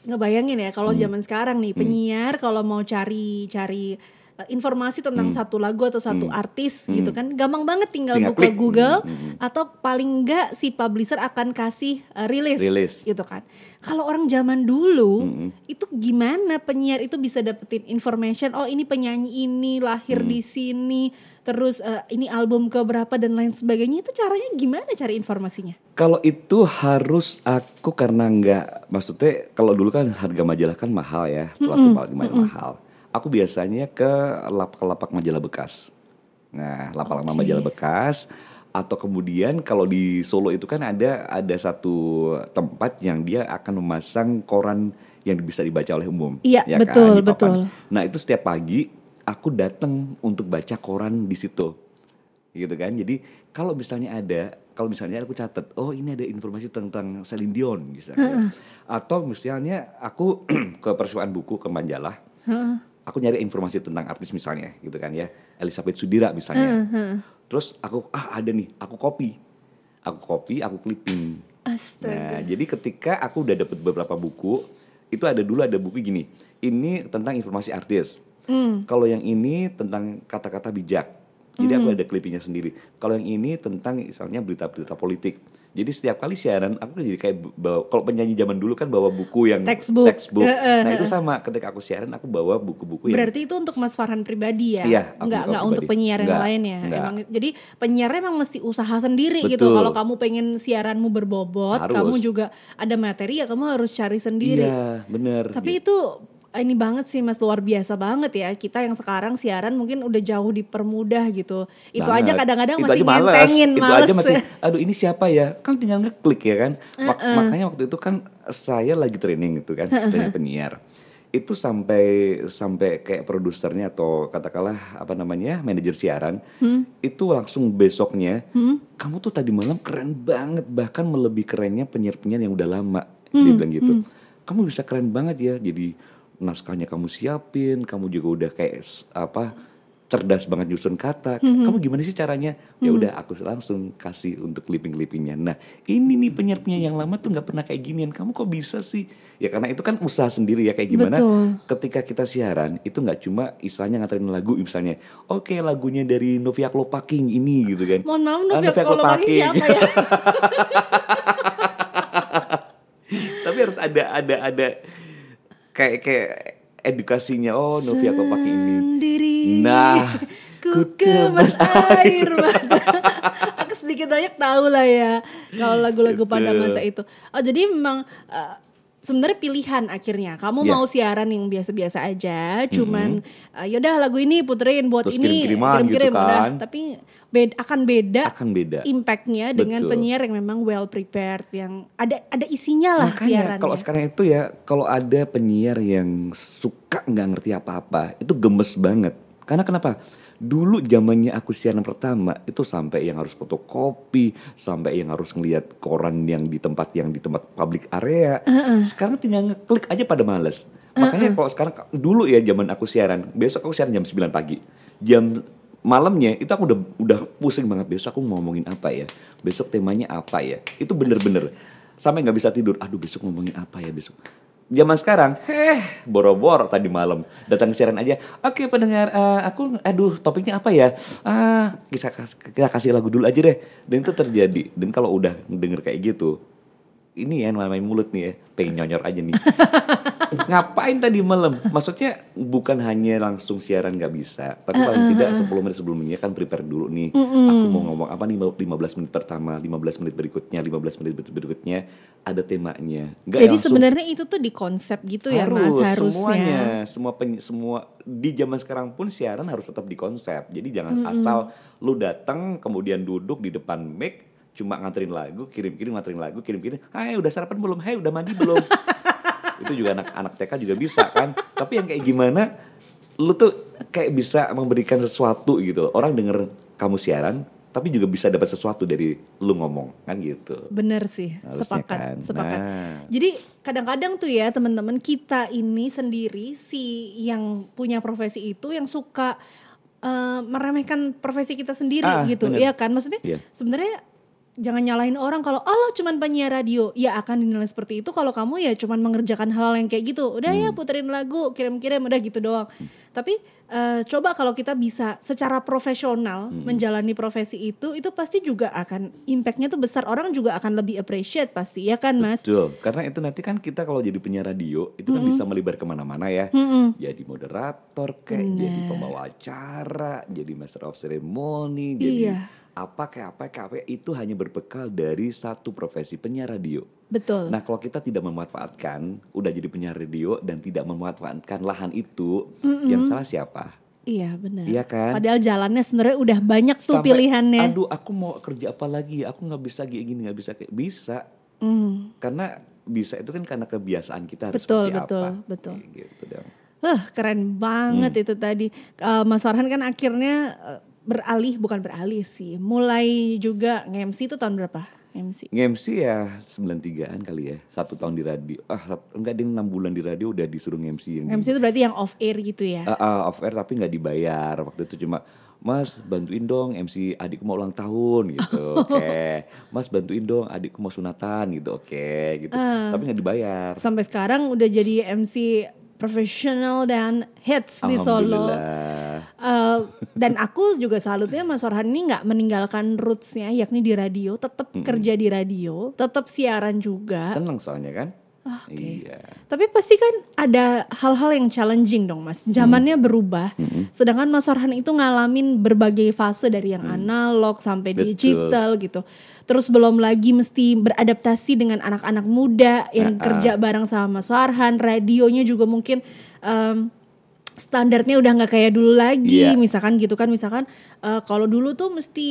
ngebayangin ya kalau Hmm. zaman sekarang nih penyiar kalau mau cari cari informasi tentang satu lagu atau satu artis gitu kan gampang banget tinggal, Hmm. Tinggal buka klik. Google Hmm, hmm, atau paling enggak si publisher akan kasih uh, rilis, Rilis. gitu kan. Kalau orang zaman dulu Hmm, itu gimana penyiar itu bisa dapetin information oh ini penyanyi ini lahir Hmm. di sini terus uh, ini album keberapa dan lain sebagainya itu caranya gimana cari informasinya? Kalau itu harus aku karena nggak maksudnya kalau dulu kan harga majalah kan mahal ya, setelah itu lumayan mahal. Aku biasanya ke lapak-lapak majalah bekas. Nah, lapak-lapak Oke. majalah bekas Atau kemudian kalau di Solo itu kan ada ada satu tempat yang dia akan memasang koran yang bisa dibaca oleh umum. Iya, ya kan, betul, papan. betul. Nah itu setiap pagi aku datang untuk baca koran di situ, gitu kan. Jadi kalau misalnya ada, kalau misalnya aku catat, oh ini ada informasi tentang Celine Dion misalnya, atau misalnya aku ke persiapan buku ke Manjalah, aku nyari informasi tentang artis misalnya, gitu kan ya, Elizabeth Sudira misalnya. Terus aku ah ada nih, aku copy, aku copy, aku clipping. Astaga. Nah, jadi ketika aku udah dapet beberapa buku, itu ada dulu ada buku gini. Ini tentang informasi artis. Kalau yang ini tentang kata-kata bijak. Jadi aku ada clippingnya sendiri. Kalau yang ini tentang misalnya berita-berita politik. Jadi setiap kali siaran aku jadi kayak bawa kalau penyanyi zaman dulu kan bawa buku yang Textbook. Nah, itu sama ketika aku siaran aku bawa buku-buku yang Berarti itu untuk Mas Farhan pribadi ya? Iya, aku Nggak, buka nggak untuk penyiar yang lain ya? Emang, jadi penyiar emang mesti usaha sendiri gitu. Betul. Kalau kamu pengen siaranmu berbobot, Harus. kamu juga ada materi ya kamu harus cari sendiri. Iya, bener. Tapi itu ini banget sih Mas luar biasa banget ya. Kita yang sekarang siaran mungkin udah jauh dipermudah gitu. Itu Banget. aja kadang-kadang masih aja males. ngentengin, Itu males. aja masih, aduh ini siapa ya? Kan tinggal ngeklik ya kan. Mak- Makanya waktu itu kan saya lagi training gitu kan, training penyiar. Itu sampai sampai kayak produsernya atau katakanlah apa namanya manajer siaran Hmm. itu langsung besoknya kamu tuh tadi malam keren banget bahkan melebihi kerennya penyiar-penyiar yang udah lama dia Hmm, bilang gitu kamu bisa keren banget ya jadi naskahnya kamu siapin kamu juga udah kayak apa cerdas banget nyusun kata Hmm, kamu gimana sih caranya? Ya udah aku langsung kasih untuk clipping-clippingnya nah ini nih penyiar-penyiar yang lama tuh nggak pernah kayak ginian. Kamu kok bisa sih? Ya karena itu kan usaha sendiri ya kayak gimana? Betul. ketika kita siaran itu nggak cuma istilahnya nganterin lagu misalnya oke lagunya dari Novia Klopaking ini gitu kan. Mohon maaf Ah, Novia Kolopaking siapa ya? tapi harus ada ada ada kayak kayak edukasinya oh Novia Klopaking ini Sendiri. Nah, ku kemas air mata. Aku sedikit banyak tahu lah ya kalau lagu-lagu pada masa itu. Oh jadi memang eh, sebenarnya pilihan akhirnya. Kamu Ya. mau siaran yang biasa-biasa aja, cuman eh, yaudah lagu ini puterin buat Terus ini kirim-kiriman gitu kirim-kirim, udah. kan. Tapi beda akan beda akan beda impactnya dengan penyiar yang memang well prepared yang ada ada isinya lah Makanya siarannya. kalau sekarang itu ya kalau ada penyiar yang suka nggak ngerti apa-apa itu gemes banget. Karena kenapa? Dulu zamannya aku siaran pertama itu sampai yang harus fotokopi, sampai yang harus ngelihat koran yang di tempat yang di tempat public area. Sekarang tinggal ngeklik aja pada males. Makanya kalau sekarang dulu ya zaman aku siaran, besok aku siaran jam 9 pagi. Jam malamnya itu aku udah udah pusing banget. Besok aku mau ngomongin apa ya? Besok temanya apa ya? Itu bener-bener. Sampai nggak bisa tidur. Aduh besok ngomongin apa ya besok zaman sekarang. Heh boro-boro tadi malam. Datang ke siaran aja. Oke pendengar eh, aku aduh topiknya apa ya? Ah kita, kita kasih lagu dulu aja deh. Dan itu terjadi. Dan kalau udah denger kayak gitu ini ya main mulut nih ya pengen nyonyor aja nih. Ngapain tadi malam? Maksudnya bukan hanya langsung siaran nggak bisa tapi paling tidak 10 menit sebelumnya kan prepare dulu nih. Aku mau ngomong apa nih 15 menit pertama 15 menit berikutnya 15 menit berikutnya ada temanya. Nggak Jadi langsung. sebenarnya itu tuh di konsep gitu ya Mas harusnya. semuanya. Semua pen- semua di zaman sekarang pun siaran harus tetap di konsep. Jadi jangan asal lu datang kemudian duduk di depan mic cuma nganterin lagu kirim-kirim nganterin lagu kirim-kirim hai udah sarapan belum hai udah mandi belum itu juga anak-anak TK juga bisa kan tapi yang kayak gimana lu tuh kayak bisa memberikan sesuatu gitu orang denger kamu siaran tapi juga bisa dapat sesuatu dari lu ngomong kan gitu Bener sih, Harusnya sepakat, kan. sepakat. Nah. Jadi kadang-kadang tuh ya teman-teman kita ini sendiri si yang punya profesi itu yang suka eh, meremehkan profesi kita sendiri Ah, gitu, bener. ya kan? Maksudnya Iya. sebenarnya jangan nyalahin orang kalau Allah cuman penyiar radio, ya akan dinilai seperti itu kalau kamu ya cuman mengerjakan hal yang kayak gitu. Udah ya Hmm. puterin lagu, kirim-kirim udah gitu doang. Tapi eh, coba kalau kita bisa secara profesional Hmm. menjalani profesi itu, itu pasti juga akan impactnya tuh besar. Orang juga akan lebih appreciate pasti, ya kan Mas? Betul, karena itu nanti kan kita kalau jadi penyiar radio itu kan bisa melibar ke mana-mana ya. Mm-mm. Jadi moderator kayak, jadi pembawa acara, jadi master of ceremony, jadi Iya. Apa kayak apa kayak apa itu hanya berbekal dari satu profesi penyiar radio. Betul. Nah kalau kita tidak memanfaatkan, udah jadi penyiar radio dan tidak memanfaatkan lahan itu, yang salah siapa? Iya benar. Iya kan? Padahal jalannya sebenarnya udah banyak tuh Sampai, pilihannya. Aduh, aku mau kerja apa lagi? Aku nggak bisa kayak gini, nggak bisa kayak bisa. Hmm. Karena bisa itu kan karena kebiasaan kita harus Betul, seperti betul, apa. betul. Kayak gitu dong. Wah keren banget Hmm. itu tadi. Eh, Mas Farhan kan akhirnya eh, beralih, bukan beralih sih. Mulai juga nge-MC itu tahun berapa? MC. Nge-MC ya 93-an kali ya. Satu tahun di radio. Ah, enggak dia 6 bulan di radio udah disuruh nge-MC yang MC itu berarti yang off air gitu ya. Ah, ah, off air tapi nggak dibayar. Waktu itu cuma Mas bantuin dong MC adikku mau ulang tahun gitu. Oke. Mas bantuin dong adikku mau sunatan gitu. Oke gitu. Ah. Tapi nggak dibayar. Sampai sekarang udah jadi MC profesional dan hits di Solo. Eh, dan aku juga salutnya Mas Farhan ini nggak meninggalkan rootsnya yakni di radio, tetap kerja di radio, tetap siaran juga. Seneng soalnya kan. Ah, Oke. Iya. Tapi pasti kan ada hal-hal yang challenging dong Mas. Zamannya berubah. Sedangkan Mas Farhan itu ngalamin berbagai fase dari yang analog sampai Betul. digital gitu. Terus belum lagi mesti beradaptasi dengan anak-anak muda yang kerja bareng sama Mas Farhan. Radionya juga mungkin em, standarnya udah nggak kayak dulu lagi. Iya. Misalkan gitu kan, misalkan eh, kalau dulu tuh mesti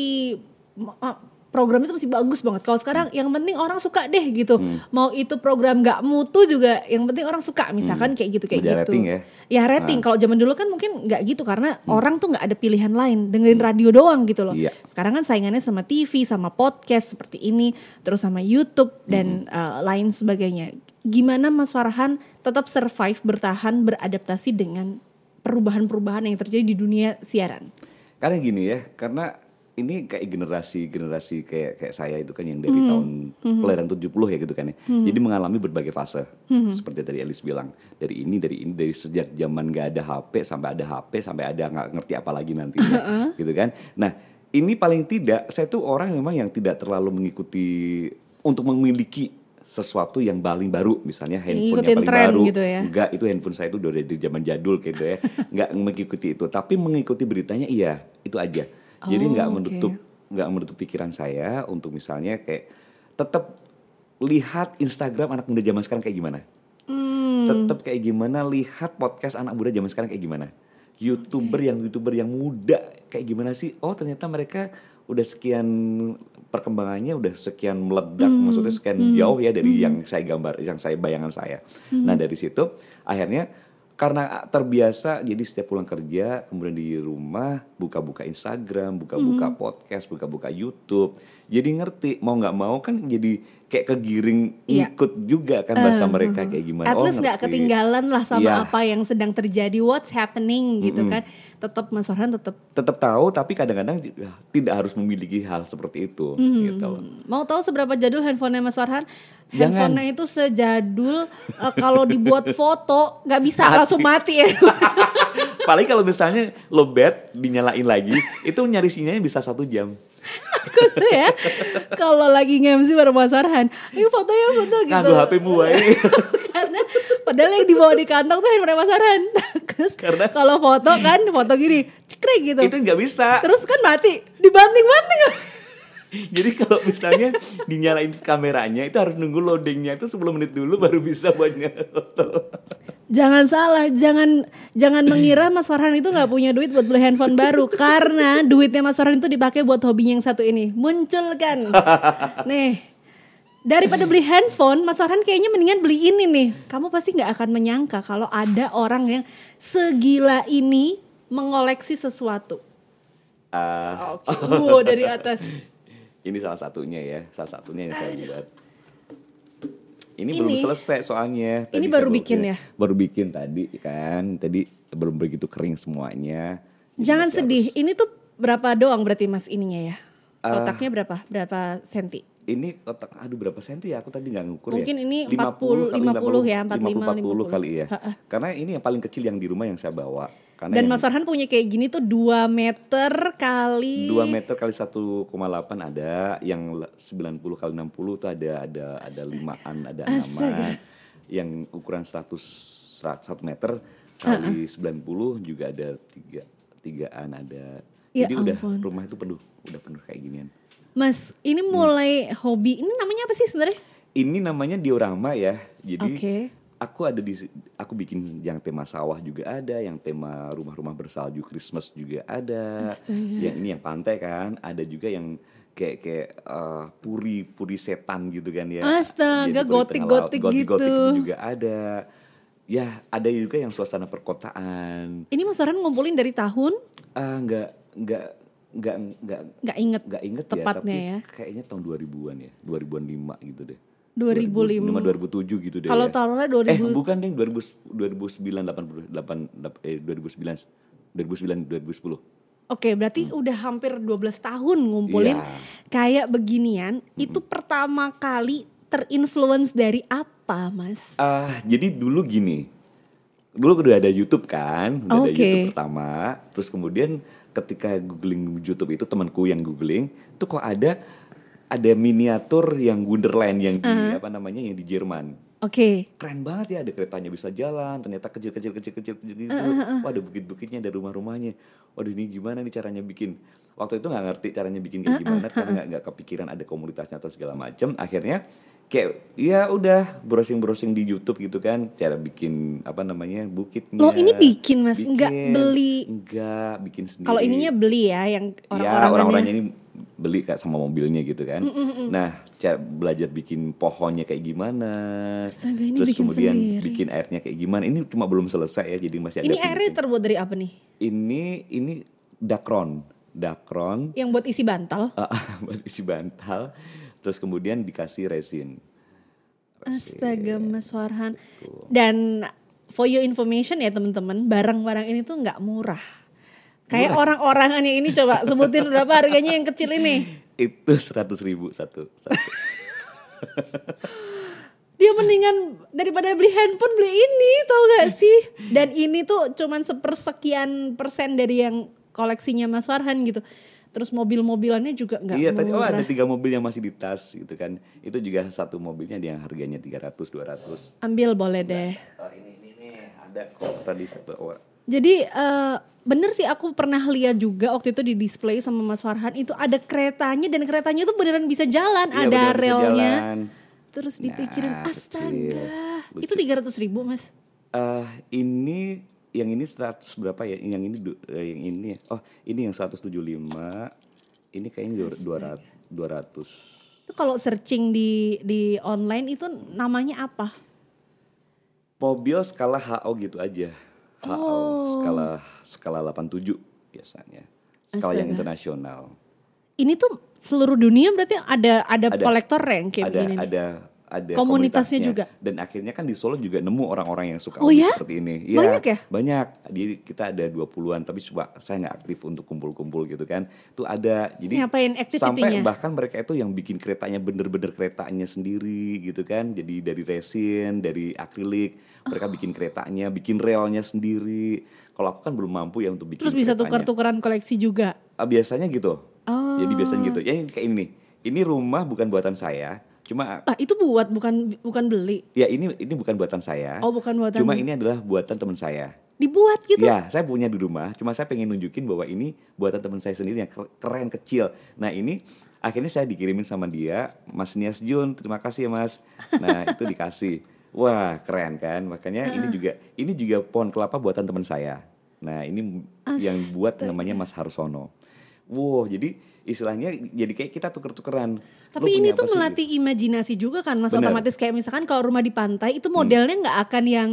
eh, program itu masih bagus banget. Kalau sekarang yang penting orang suka deh gitu. Hmm. Mau itu program nggak mutu juga yang penting orang suka. Misalkan kayak gitu kayak Udah gitu. Hmm. rating ya? Ya rating. Kalau zaman dulu kan mungkin nggak gitu karena orang tuh nggak ada pilihan lain Hmm. dengerin radio doang gitu loh. Iya. Sekarang kan saingannya sama TV, sama podcast seperti ini, terus sama YouTube dan Hmm. uh, lain sebagainya. Gimana Mas Farhan tetap survive, bertahan, beradaptasi dengan perubahan-perubahan yang terjadi di dunia siaran? Karena gini ya, karena ini kayak generasi-generasi kayak kayak saya itu kan yang dari Hmm. tahun kelahiran 70 ya gitu kan ya. Jadi mengalami berbagai fase. Hmm. Seperti tadi Elis bilang, dari ini dari ini dari sejak zaman gak ada HP sampai ada HP sampai ada nggak ngerti apa lagi nanti gitu kan. Nah, ini paling tidak saya tuh orang memang yang tidak terlalu mengikuti untuk memiliki sesuatu yang paling baru misalnya handphone yang paling baru gitu ya. enggak itu handphone saya itu udah dari zaman jadul gitu ya nggak mengikuti itu tapi mengikuti beritanya iya itu aja jadi Oh, nggak oke. menutup nggak menutup pikiran saya untuk misalnya kayak tetap lihat Instagram anak muda zaman sekarang kayak gimana Hmm. tetap kayak gimana lihat podcast anak muda zaman sekarang kayak gimana youtuber yang youtuber yang muda. Kayak gimana sih? Oh ternyata mereka udah sekian perkembangannya udah sekian meledak. Maksudnya sekian jauh ya dari yang saya gambar yang saya bayangan saya. Nah dari situ akhirnya karena terbiasa jadi setiap pulang kerja kemudian di rumah buka-buka Instagram buka-buka podcast buka-buka YouTube jadi ngerti mau nggak mau kan jadi kayak kegiring Iya. ikut juga kan bahasa mereka kayak gimana At Oh, least nggak ketinggalan lah sama Iya. apa yang sedang terjadi, what's happening gitu kan. Tetap Mas Farhan tetap tetap tahu tapi kadang-kadang ya, tidak harus memiliki hal seperti itu gitu loh. Mau tahu seberapa jadul handphonenya Mas Farhan? Handphonenya itu sejadul eh, kalau dibuat foto nggak bisa Mati. langsung mati ya. Paling kalau misalnya lo bed dinyalain lagi itu nyari sinyalnya bisa satu jam. Aku tuh ya kalau lagi nge-MC bareng Mas ayo foto ya foto gitu. Nganggu HP mua ini. Karena padahal yang dibawa di kantong tuh handphone Mas. Terus Karena- kalau foto kan foto gini, cekrek gitu. itu nggak bisa. Terus kan mati, dibanting-banting. Jadi kalau misalnya dinyalain kameranya itu harus nunggu loadingnya itu 10 menit dulu baru bisa buat foto. Jangan salah, jangan jangan mengira Mas Farhan itu nggak punya duit buat beli handphone baru karena duitnya Mas Farhan itu dipakai buat hobinya yang satu ini. Munculkan. Nih. Daripada beli handphone, Mas Farhan kayaknya mendingan beli ini nih. Kamu pasti nggak akan menyangka kalau ada orang yang segila ini mengoleksi sesuatu. Ah, Oke, wow dari atas. Ini salah satunya ya, salah satunya yang saya buat. Ini, Ini- belum selesai soalnya. Ini Tadi baru saya bikin ya? Baru bikin tadi kan. Tadi belum begitu kering semuanya. Jangan sedih. harus- Ini tuh berapa doang berarti Mas ininya ya? Ah. Kotaknya berapa? Berapa senti? Ini kotak, aduh berapa senti ya? Aku tadi nggak ngukur Mungkin ya. ini 50 40, 50 ya, 45, 40 kali ya. Karena ini yang paling kecil yang di rumah yang saya bawa. Karena Dan Mas Farhan punya kayak gini tuh 2 meter kali 2 meter kali 1,8 ada, yang le- 90 kali 60 tuh ada ada ada limaan, ada enaman. Yang ukuran 100 100 meter kali 90 juga ada tiga tigaan ada. Ya Jadi udah ampun. rumah itu penuh, udah penuh kayak ginian. Mas, ini mulai hobi. Ini namanya apa sih sebenarnya? Ini namanya diorama ya. Jadi Oke. Aku ada di aku bikin yang tema sawah juga ada, yang tema rumah-rumah bersalju Christmas juga ada. Astaga. Yang ini yang pantai kan, ada juga yang kayak kayak eh, puri puri setan gitu kan ya. Astaga, gotik-gotik gotik-gotik gitu. itu juga ada. Ya, ada juga yang suasana perkotaan. Ini Mas Farhan ngumpulin dari tahun Ah, nggak nggak nggak nggak nggak inget nggak inget Tepatnya ya, tapi ya. kayaknya tahun 2000-an ya, 2000-an 5 gitu deh. 2005. 2005 2007 gitu deh. Kalau ya. taruhnya Eh 2000 bukan deh 2000, 2009 88 dap- eh 2009 2009 2010. Oke, berarti udah hampir 12 tahun ngumpulin Hmm. Iya. kayak beginian. Itu pertama kali terinfluence dari apa, Mas? Ah jadi dulu gini. Dulu udah ada YouTube kan, udah ada Oke. YouTube pertama. Terus kemudian ketika googling YouTube itu temanku yang googling, itu kok ada ada miniatur yang Wonderland yang di apa namanya yang di Jerman. Oke. keren banget ya ada keretanya bisa jalan ternyata kecil kecil kecil kecil kecil gitu wah ada bukit bukitnya ada rumah rumahnya waduh ini gimana nih caranya bikin waktu itu nggak ngerti caranya bikin kayak gimana karena nggak nggak kepikiran ada komunitasnya atau segala macam akhirnya kayak ya udah browsing browsing di YouTube gitu kan cara bikin apa namanya bukitnya Loh, ini bikin, Mas? Bikin. beli? nggak bikin sendiri Kalau ininya beli ya yang ya orang-orang orang-orangnya ini beli kayak sama mobilnya gitu kan. Nah, cara belajar bikin pohonnya kayak gimana. Astaga, ini terus bikin kemudian sendiri. bikin airnya kayak gimana. Ini cuma belum selesai ya, jadi masih ada. Ini airnya finishing. terbuat dari apa nih? Ini ini dakron, dakron Yang buat isi bantal? ah, buat isi bantal. Terus kemudian dikasih resin. Astaga, Mas Farhan. Dan for your information ya teman-teman, barang-barang ini tuh nggak murah. Kayak orang-orangan yang ini coba sebutin berapa harganya yang kecil ini. Itu seratus ribu satu. satu. Dia mendingan daripada beli handphone beli ini, tau gak sih? Dan ini tuh cuman sepersekian persen dari yang koleksinya Mas Farhan gitu. Terus mobil-mobilannya juga nggak iya tadi oh murah. ada tiga mobil yang masih di tas gitu kan. Itu juga satu mobilnya yang harganya 300 200. Ambil boleh deh. Oh ini ini nih ada kok tadi saya bawa. Jadi eh, bener sih aku pernah lihat juga waktu itu di display sama Mas Farhan itu ada keretanya dan keretanya itu beneran bisa jalan, Iya, ada relnya. jalan. Terus dipikirin Nah, astaga, kecil, itu tiga ratus ribu mas. Eh, ini yang ini 100 berapa ya? Yang ini eh, yang ini ya. Oh, ini yang 175. Ini kayaknya dua- 200 200. Itu kalau searching di di online itu namanya apa? Mobil skala HO gitu aja. HO Oh. skala skala 87 biasanya. Skala yang Astaga. internasional. Ini tuh seluruh dunia berarti ada ada, Ada. kolektor yang kayak ada begini. nih. Ada Komunitasnya juga? dan akhirnya kan di Solo juga nemu orang-orang yang suka Oh ya? seperti ini. Iya, Banyak ya? banyak. Jadi kita ada 20-an tapi coba saya nggak aktif untuk kumpul-kumpul gitu kan. Itu ada. Jadi Ngapain sampai bahkan mereka itu yang bikin keretanya bener-bener keretanya sendiri gitu kan. Jadi dari resin dari akrilik mereka bikin keretanya bikin relnya sendiri. Kalau aku kan belum mampu ya untuk bikin Terus bisa tukar-tukaran koleksi juga. Ah, biasanya gitu. Oh. jadi biasanya gitu. Ya kayak ini ini rumah bukan buatan saya cuma Ah itu buat bukan bukan beli. Ya ini ini bukan buatan saya. Oh bukan buatan. Cuma ini adalah buatan teman saya. dibuat gitu. Ya, saya punya di rumah. Cuma saya pengen nunjukin bahwa ini buatan teman saya sendiri yang ker- keren kecil. Nah ini akhirnya saya dikirimin sama dia, Mas Nias Jun. Terima kasih ya Mas. Nah itu dikasih. Wah keren kan. Makanya ini juga ini juga pohon kelapa buatan teman saya. Nah ini yang buat namanya Mas Harsono. Wow jadi istilahnya jadi kayak kita tuker-tukeran. Tapi ini tuh apa sih? melatih imajinasi juga kan Mas Bener. otomatis kayak misalkan kalau rumah di pantai itu modelnya nggak akan yang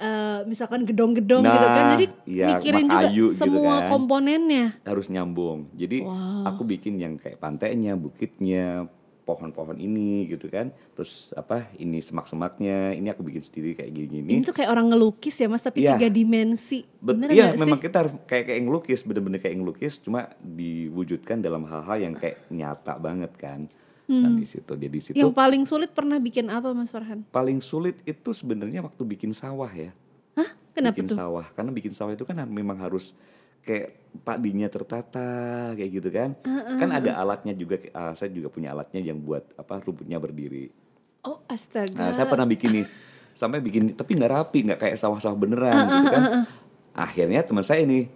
eh, misalkan gedong-gedong gitu kan. Nah, Jadi iya, mikirin juga gitu semua kan. komponennya. harus nyambung. Jadi Wow. aku bikin yang kayak pantainya, bukitnya, pohon-pohon ini gitu kan. Terus apa ini semak-semaknya, ini aku bikin sendiri kayak Ini gini-gini. tuh kayak orang ngelukis ya Mas tapi Iya. tiga dimensi. Bener Iya, sih? memang kita harus kayak kayak ngelukis, bener-bener kayak ngelukis, cuma diwujudkan dalam hal-hal yang kayak nyata banget kan. Nah di situ, dia di situ Hmm. Yang paling sulit pernah bikin apa Mas Farhan? paling sulit itu sebenarnya waktu bikin sawah ya. Hah? Kenapa bikin tuh? sawah karena bikin sawah itu kan memang harus kayak padinya tertata kayak gitu kan? Kan ada alatnya juga ah, saya juga punya alatnya yang buat apa rumputnya berdiri. Oh astaga. nah saya pernah bikin nih sampai bikin tapi nggak rapi nggak kayak sawah-sawah beneran gitu kan? akhirnya teman saya ini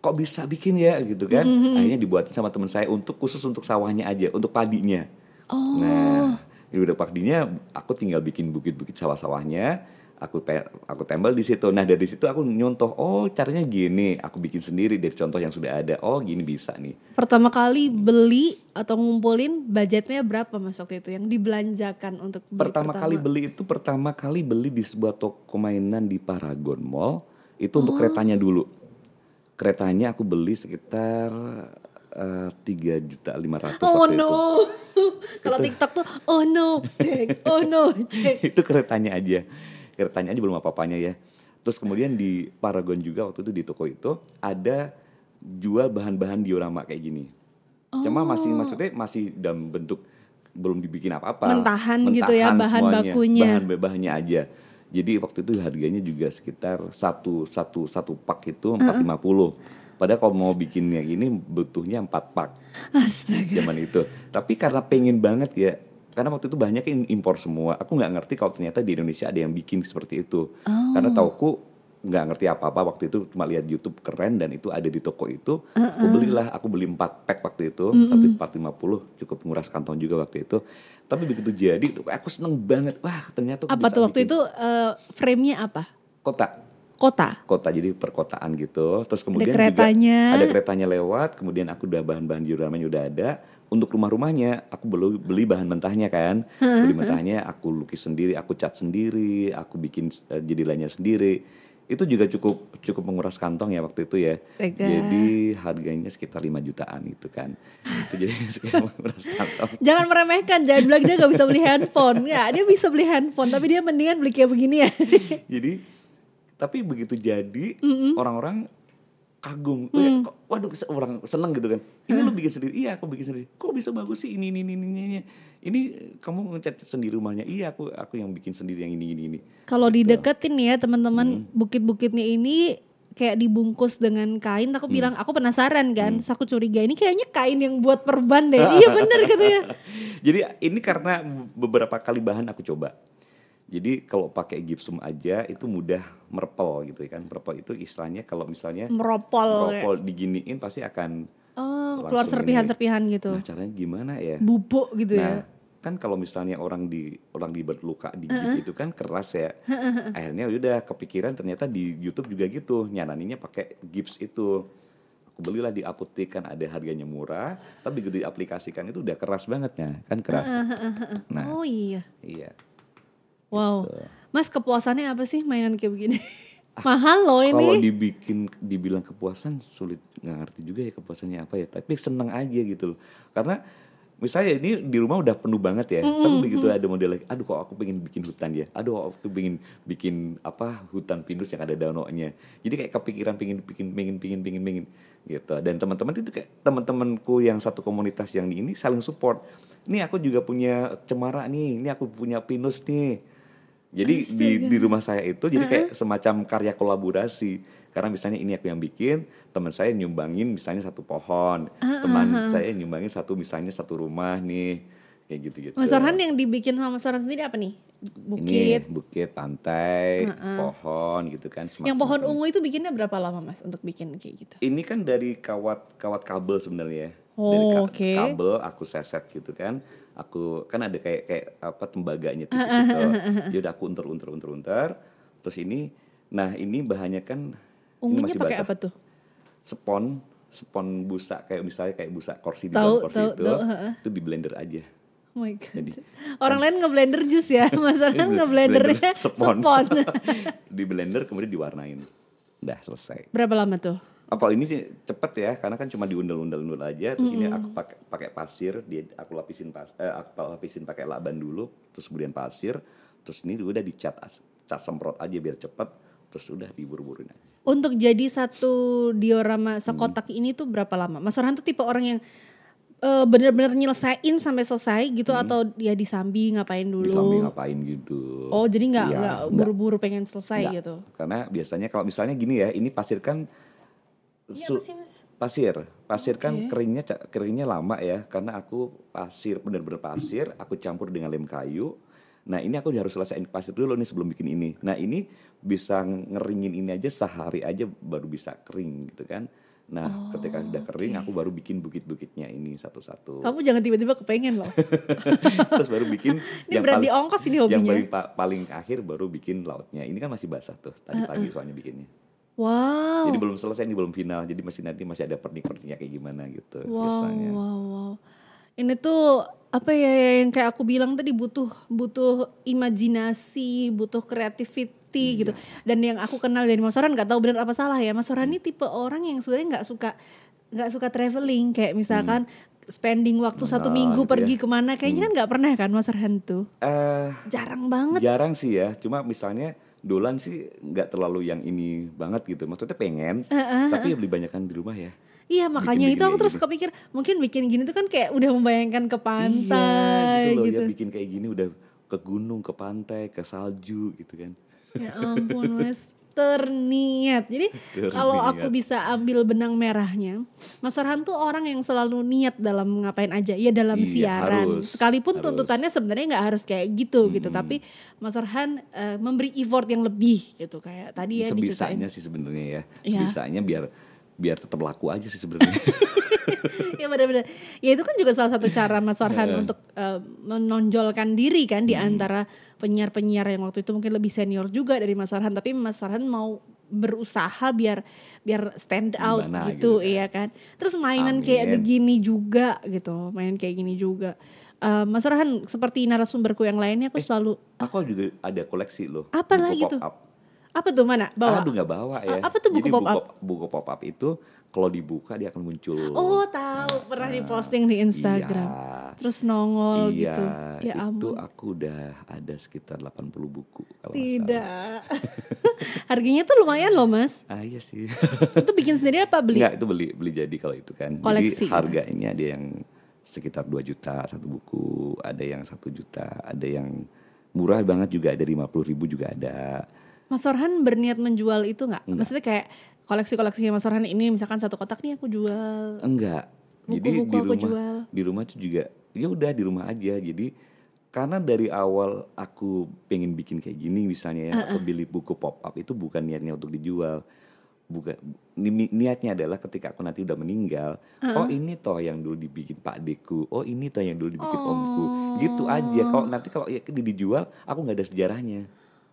kok bisa bikin ya? Gitu kan? Akhirnya dibuatin sama teman saya untuk khusus untuk sawahnya aja untuk padinya. Oh. Nah, ya udah padinya aku tinggal bikin bukit-bukit sawah-sawahnya. Aku te aku tempel di situ. Nah dari situ aku nyontoh, oh caranya gini, aku bikin sendiri dari contoh yang sudah ada. Oh gini bisa nih. Pertama kali beli atau ngumpulin budgetnya berapa mas waktu itu yang dibelanjakan untuk beli Pertama kali beli itu pertama kali beli di sebuah toko mainan di Paragon Mall itu untuk Oh. keretanya dulu. Keretanya aku beli sekitar eh, tiga juta lima ratus Oh waktu no, kalau TikTok tuh oh no, cek, oh no, cek. itu keretanya aja keretanya aja belum apa-apanya ya terus kemudian di Paragon juga waktu itu di toko itu ada jual bahan-bahan diorama kayak gini cuma masih maksudnya masih dalam bentuk belum dibikin apa-apa Mentahan gitu ya, bahan semuanya. bakunya. bahan bahannya aja jadi waktu itu harganya juga sekitar satu satu satu pak itu 450 Padahal kalau mau bikinnya ini butuhnya empat pak Astaga. zaman itu. Tapi karena pengen banget ya, karena waktu itu banyak yang impor semua. Aku nggak ngerti kalau ternyata di Indonesia ada yang bikin seperti itu. Karena tauku nggak ngerti apa-apa waktu itu cuma lihat YouTube keren dan itu ada di toko itu. Aku belilah, aku beli 4 pack waktu itu, satu 450 cukup nguras kantong juga waktu itu. Tapi begitu jadi aku seneng banget. Wah, ternyata aku Apa bisa tuh waktu bikin itu eh, frame-nya apa? kotak Kota. kota jadi perkotaan gitu terus kemudian keretanya. juga ada keretanya lewat kemudian aku udah bahan-bahan dioramanya udah ada untuk rumah-rumahnya aku beli beli bahan mentahnya kan beli mentahnya aku lukis sendiri aku cat sendiri aku bikin uh, jadilannya sendiri itu juga cukup cukup menguras kantong ya waktu itu ya Tega. jadi harganya sekitar 5 jutaan itu kan itu jadi sekitar menguras kantong Jangan meremehkan, jangan bilang dia gak bisa beli handphone. Ya, dia bisa beli handphone, tapi dia mendingan beli kayak begini ya. Jadi tapi begitu jadi orang-orang kagum, Mm. Kok, waduh orang seneng gitu kan. Ini lu bikin sendiri? Iya aku bikin sendiri. Kok bisa bagus sih ini ini ini ini ini. Ini kamu ngecat sendiri rumahnya? Iya aku aku yang bikin sendiri yang ini ini ini. Kalau Gitu. dideketin ya teman-teman, Hmm. bukit-bukitnya ini kayak dibungkus dengan kain. Hmm. Aku bilang, aku penasaran kan. Terus aku curiga ini kayaknya kain yang buat perban deh. iya bener katanya. Jadi ini karena beberapa kali bahan aku coba. Jadi kalau pakai gipsum aja itu mudah merepel gitu ya kan. Merepel itu istilahnya kalau misalnya Meropol. kayak. merepel diginiin pasti akan Oh, keluar serpihan-serpihan gitu. Nah, caranya gimana ya? Bubuk gitu Nah, ya. kan kalau misalnya orang di orang di berluka digigit itu kan keras ya. Akhirnya udah kepikiran ternyata di YouTube juga gitu, nyananinnya pakai gips itu. Aku belilah di apotek kan ada harganya murah, tapi begitu diaplikasikan itu udah keras banget ya, kan keras. Nah, Oh iya. iya. Wow. Gitu. Mas kepuasannya apa sih mainan kayak begini? Mahal loh Kalau ini. dibikin dibilang kepuasan sulit nggak ngerti juga ya kepuasannya apa ya. Tapi seneng aja gitu loh. Karena misalnya ini di rumah udah penuh banget ya. Tapi begitu ada model lagi, aduh kok aku pengen bikin hutan ya. Aduh kok aku pengen bikin apa hutan pinus yang ada danaunya. Jadi kayak kepikiran pengen bikin pengen pengen pengen pengen gitu. Dan teman-teman itu kayak teman-temanku yang satu komunitas yang ini saling support. Nih aku juga punya cemara nih. Ini aku punya pinus nih. Jadi di di rumah saya itu jadi kayak semacam karya kolaborasi. Karena misalnya ini aku yang bikin, teman saya nyumbangin misalnya satu pohon, teman saya nyumbangin satu misalnya satu rumah nih, kayak gitu-gitu. Mas Orhan yang dibikin sama Mas Orhan sendiri apa nih? Bukit. Ini bukit, pantai, pohon gitu kan. semak- Yang pohon ungu itu bikinnya berapa lama Mas untuk bikin kayak gitu? Ini kan dari kawat kawat kabel sebenarnya. Oh, dari ka- oke. kabel aku seset gitu kan. Aku kan ada kayak kayak apa tembaganya tipis itu. Ya udah aku unter unter unter unter. Terus ini nah ini bahannya kan ini Ungunya masih pakai apa tuh? Spon spon busa kayak misalnya kayak busa kursi di dalam kursi tahu, itu. heeh. Itu di blender aja. Oh my god. Jadi Orang lain ngeblender jus ya, Mas Orhan Ini ngeblendernya blender spon. spon. di blender kemudian diwarnain. Udah selesai. Berapa lama tuh? Apa ini sih cepet ya karena kan cuma diundel-undel-undel aja terus ini aku pakai pakai pasir dia aku lapisin pas eh, aku lapisin pakai laban dulu terus kemudian pasir terus ini udah dicat as- cat semprot aja biar cepet terus udah diburu-buruin aja Untuk jadi satu diorama Hmm. sekotak ini tuh berapa lama? Mas Orhan tuh tipe orang yang eh, bener-bener nyelesain sampai selesai gitu atau dia disambi ngapain dulu? di samping ngapain gitu Oh jadi nggak Iya, nggak buru-buru pengen selesai Nggak. gitu? karena biasanya kalau misalnya gini ya ini pasir kan su- mas? pasir pasir kan keringnya keringnya lama ya karena aku pasir bener-bener pasir aku campur dengan lem kayu nah ini aku harus selesaiin pasir dulu nih sebelum bikin ini nah ini bisa ngeringin ini aja sehari aja baru bisa kering gitu kan Nah, ketika udah kering aku baru bikin bukit-bukitnya ini satu-satu. Kamu jangan tiba-tiba kepengen loh. Terus baru bikin Ini berarti ongkos ini yang hobinya. paling, pa- paling akhir baru bikin lautnya. Ini kan masih basah tuh tadi pagi soalnya bikinnya. Wow. Jadi belum selesai ini belum final. Jadi masih nanti masih ada pernik-perniknya kayak gimana gitu Wow, biasanya. wow, wow. Ini tuh apa ya yang kayak aku bilang tadi butuh butuh imajinasi, butuh creativity gitu. Dan yang aku kenal dari Mas Orhan nggak tahu benar apa salah ya. Mas Orhan ini tipe orang yang sebenarnya nggak suka nggak suka traveling kayak misalkan spending waktu satu Nah, minggu gitu pergi ya. ke mana kayaknya kan nggak pernah kan Mas Orhan tuh. Eh, Jarang banget. jarang sih ya. Cuma misalnya Dolan sih nggak terlalu yang ini banget gitu. Maksudnya pengen, tapi ya beli banyakan di rumah ya. Iya makanya Bikin-bikin itu aku terus kepikir mungkin bikin gini tuh kan kayak udah membayangkan ke pantai iya, gitu loh gitu. ya bikin kayak gini udah ke gunung, ke pantai, ke salju gitu kan. Ya ampun Mas terniat. Jadi kalau aku bisa ambil benang merahnya, Mas Orhan tuh orang yang selalu niat dalam ngapain aja. Ya dalam Iya, siaran. harus, Sekalipun harus. tuntutannya sebenarnya nggak harus kayak gitu gitu, tapi Mas Orhan eh, memberi effort yang lebih gitu kayak tadi ya diceritain. Sebisanya sih sebenarnya ya. Iya. Sebisanya biar biar tetap laku aja sih sebenarnya. ya benar-benar. Ya itu kan juga salah satu cara Mas Farhan Iya. untuk eh, menonjolkan diri kan di Hmm. antara penyiar-penyiar yang waktu itu mungkin lebih senior juga dari Mas Farhan, tapi Mas Farhan mau berusaha biar biar stand out Gimana gitu, gitu kan. iya kan. Terus mainan Amin. kayak begini juga gitu, main kayak gini juga. Eh, Mas Farhan seperti narasumberku yang lainnya aku selalu Aku juga ada koleksi loh. Apa buku lagi tuh? apa tuh mana bawa? Aduh nggak bawa ya. A- apa tuh buku Jadi pop-up? Buku pop-up itu kalau dibuka dia akan muncul. Oh tahu pernah diposting di Instagram. Iya. Terus nongol iya, gitu. Ya itu ampun. aku udah ada sekitar 80 buku kalau. Tidak. Harganya tuh lumayan loh mas. Ah iya sih. Itu bikin sendiri apa beli? Enggak, itu beli beli jadi kalau itu kan. Koleksi Jadi gitu. harganya ada yang sekitar 2 juta satu buku, ada yang satu juta, ada yang murah banget juga ada 50 ribu juga ada. Mas Orhan berniat menjual itu nggak? Maksudnya kayak koleksi-koleksinya Mas Orhan ini misalkan satu kotak nih aku jual. Enggak. Jadi Buku-buku di aku rumah jual. di rumah tuh juga ya udah di rumah aja. Jadi karena dari awal aku pengen bikin kayak gini misalnya ya atau beli buku pop up itu bukan niatnya untuk dijual. Bukan ni- ni- niatnya adalah ketika aku nanti udah meninggal, oh ini toh yang dulu dibikin Pak Deku, oh ini toh yang dulu dibikin Omku. Gitu aja. Kalau nanti kalau ya di- dijual aku nggak ada sejarahnya.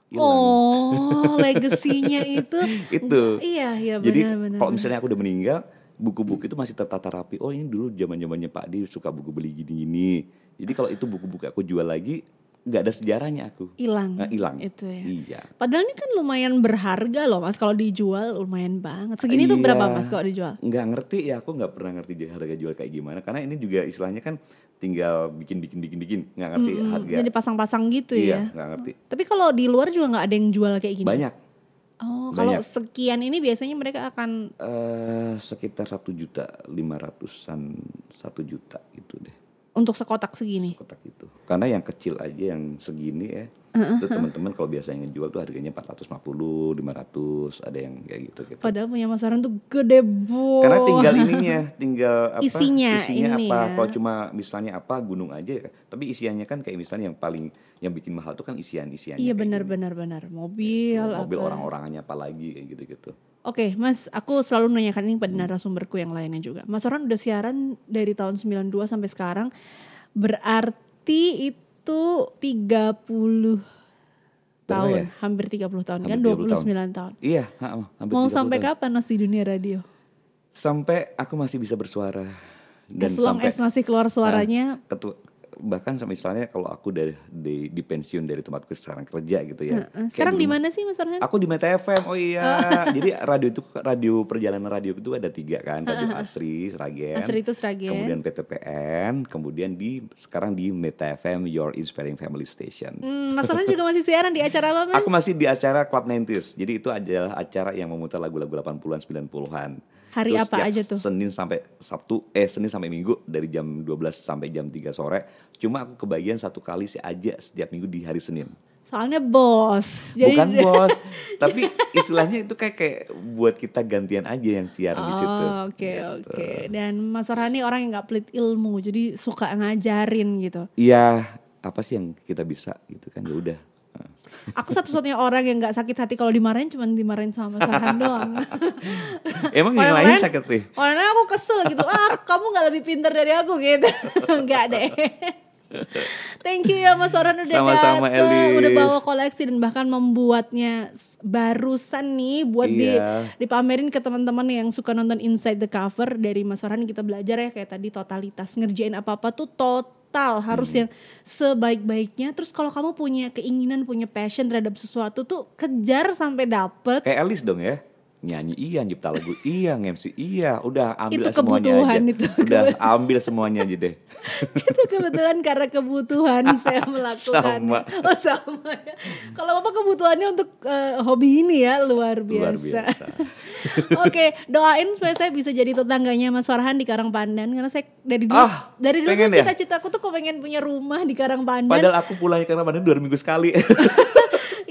Hilang. Oh, legasinya itu. Itu. Iya, iya Jadi benar-benar. kalau misalnya aku udah meninggal, buku-buku itu masih tertata rapi. Oh ini dulu zaman zamannya Pak Di suka buku beli gini-gini. Jadi kalau itu buku-buku aku jual lagi, nggak ada sejarahnya aku. hilang. Nah, hilang. Itu ya. Iya. Padahal ini kan lumayan berharga loh mas. Kalau dijual lumayan banget. Segini tuh berapa Iya. mas kalau dijual? Nggak ngerti ya, aku nggak pernah ngerti harga jual kayak gimana. Karena ini juga istilahnya kan tinggal bikin bikin bikin bikin, nggak ngerti Mm-mm, harga. Jadi pasang-pasang gitu iya, ya. nggak ngerti. Tapi kalau di luar juga nggak ada yang jual kayak gini. Mas? Banyak. Oh, kalau sekian ini biasanya mereka akan eh sekitar satu juta lima ratusan satu juta gitu deh. Untuk sekotak segini. kotak itu. Karena yang kecil aja yang segini ya, itu teman-teman kalau biasanya ngejual tuh harganya 450, 500, ada yang kayak gitu gitu. Padahal punya Mas Aran tuh gede bu. Karena tinggal ininya, tinggal apa? Isinya ini apa? ya. Kalau cuma misalnya apa gunung aja, tapi isiannya kan kayak misalnya yang paling yang bikin mahal tuh kan isian-isiannya. Iya kayak benar benar benar. Mobil. Mobil apa. orang-orangannya apa lagi kayak gitu-gitu. Oke, Mas, aku selalu menanyakan ini pada narasumberku yang lainnya juga. Mas Oran udah siaran dari tahun 92 sampai sekarang. Berarti itu 30 tahun, ya? hampir 30 tahun kan, Hampir 29 30 tahun. tahun. Iya, ha, hampir Mau 30 sampai tahun. kapan Mas di dunia radio? Sampai aku masih bisa bersuara dan as long sampai as masih keluar suaranya, ketua bahkan sampai misalnya kalau aku dari di, di pensiun dari tempatku sekarang kerja gitu ya. sekarang di mana sih Mas Orhan? Aku di Meta FM, oh iya. Jadi radio itu radio perjalanan radio itu ada tiga kan, radio Asri, Sragen, Asri itu Sragen. kemudian PTPN, kemudian di sekarang di Meta FM, Your Inspiring Family Station. Hmm, Mas Orhan juga masih siaran di acara apa Mas? Aku masih di acara Club 90s. Jadi itu adalah acara yang memutar lagu-lagu 80-an, 90-an. Hari Terus apa aja tuh? Senin sampai Sabtu, eh Senin sampai Minggu dari jam 12 sampai jam 3 sore. Cuma aku kebagian satu kali sih aja setiap minggu di hari Senin. Soalnya bos. Jadi Bukan bos, tapi istilahnya itu kayak kayak buat kita gantian aja yang siar di situ. Oh, oke Gitu. oke. Dan Mas Orhan ini orang yang nggak pelit ilmu, jadi suka ngajarin gitu. Iya, apa sih yang kita bisa gitu kan ya udah. Aku satu-satunya orang yang nggak sakit hati kalau dimarahin cuma dimarahin sama Mas Farhan doang. Emang yang lain lain- sakit nih? Orang aku kesel gitu. Ah, kamu nggak lebih pintar dari aku gitu. Enggak deh. Thank you ya Mas Farhan udah Sama-sama, dateng, Elis. udah bawa koleksi dan bahkan membuatnya barusan nih buat di Iya. dipamerin ke teman-teman yang suka nonton Inside the Cover dari Mas Farhan kita belajar ya kayak tadi totalitas ngerjain apa-apa tuh total harus Hmm. yang sebaik-baiknya. Terus kalau kamu punya keinginan, punya passion terhadap sesuatu tuh kejar sampai dapet. Kayak Elis dong ya. Nyanyi iya, nyipta lagu iya, MC iya. Udah ambil Itu semuanya kebutuhan aja. itu. Udah ambil semuanya aja deh. itu kebetulan karena kebutuhan saya melakukan. Sama. Oh sama ya. Kalau bapak kebutuhannya untuk eh, hobi ini ya luar Luar biasa. biasa. Oke doain supaya saya bisa jadi tetangganya Mas Farhan di Karangpandan karena saya dari dulu Ah, dari dulu ya? cita-citaku tuh kok pengen punya rumah di Karangpandan. Padahal aku pulangnya karena badan dua minggu sekali.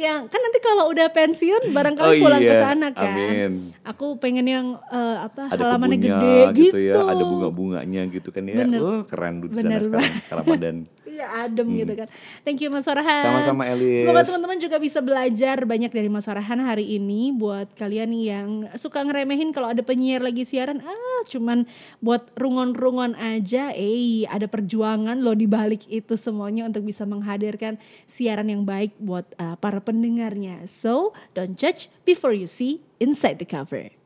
Ya kan nanti kalau udah pensiun barangkali Oh pulang ke iya, sana kan. amin. Aku pengen yang eh, apa ada halamannya kebunnya gede gitu, gitu. ya, ada bunga-bunganya gitu kan ya. Bener. Oh, keren di sana sekarang Ramadan. Iya adem gitu kan. Thank you Mas Farhan. Hmm. Sama-sama, Elis. Semoga teman-teman juga bisa belajar banyak dari Mas Farhan hari ini buat kalian yang suka ngeremehin kalau ada penyiar lagi siaran ah cuman buat rungon-rungon aja. Eh ada perjuangan loh di balik itu semuanya untuk bisa menghadirkan siaran yang baik buat uh, para pendengarnya. So don't judge before you see inside the cover.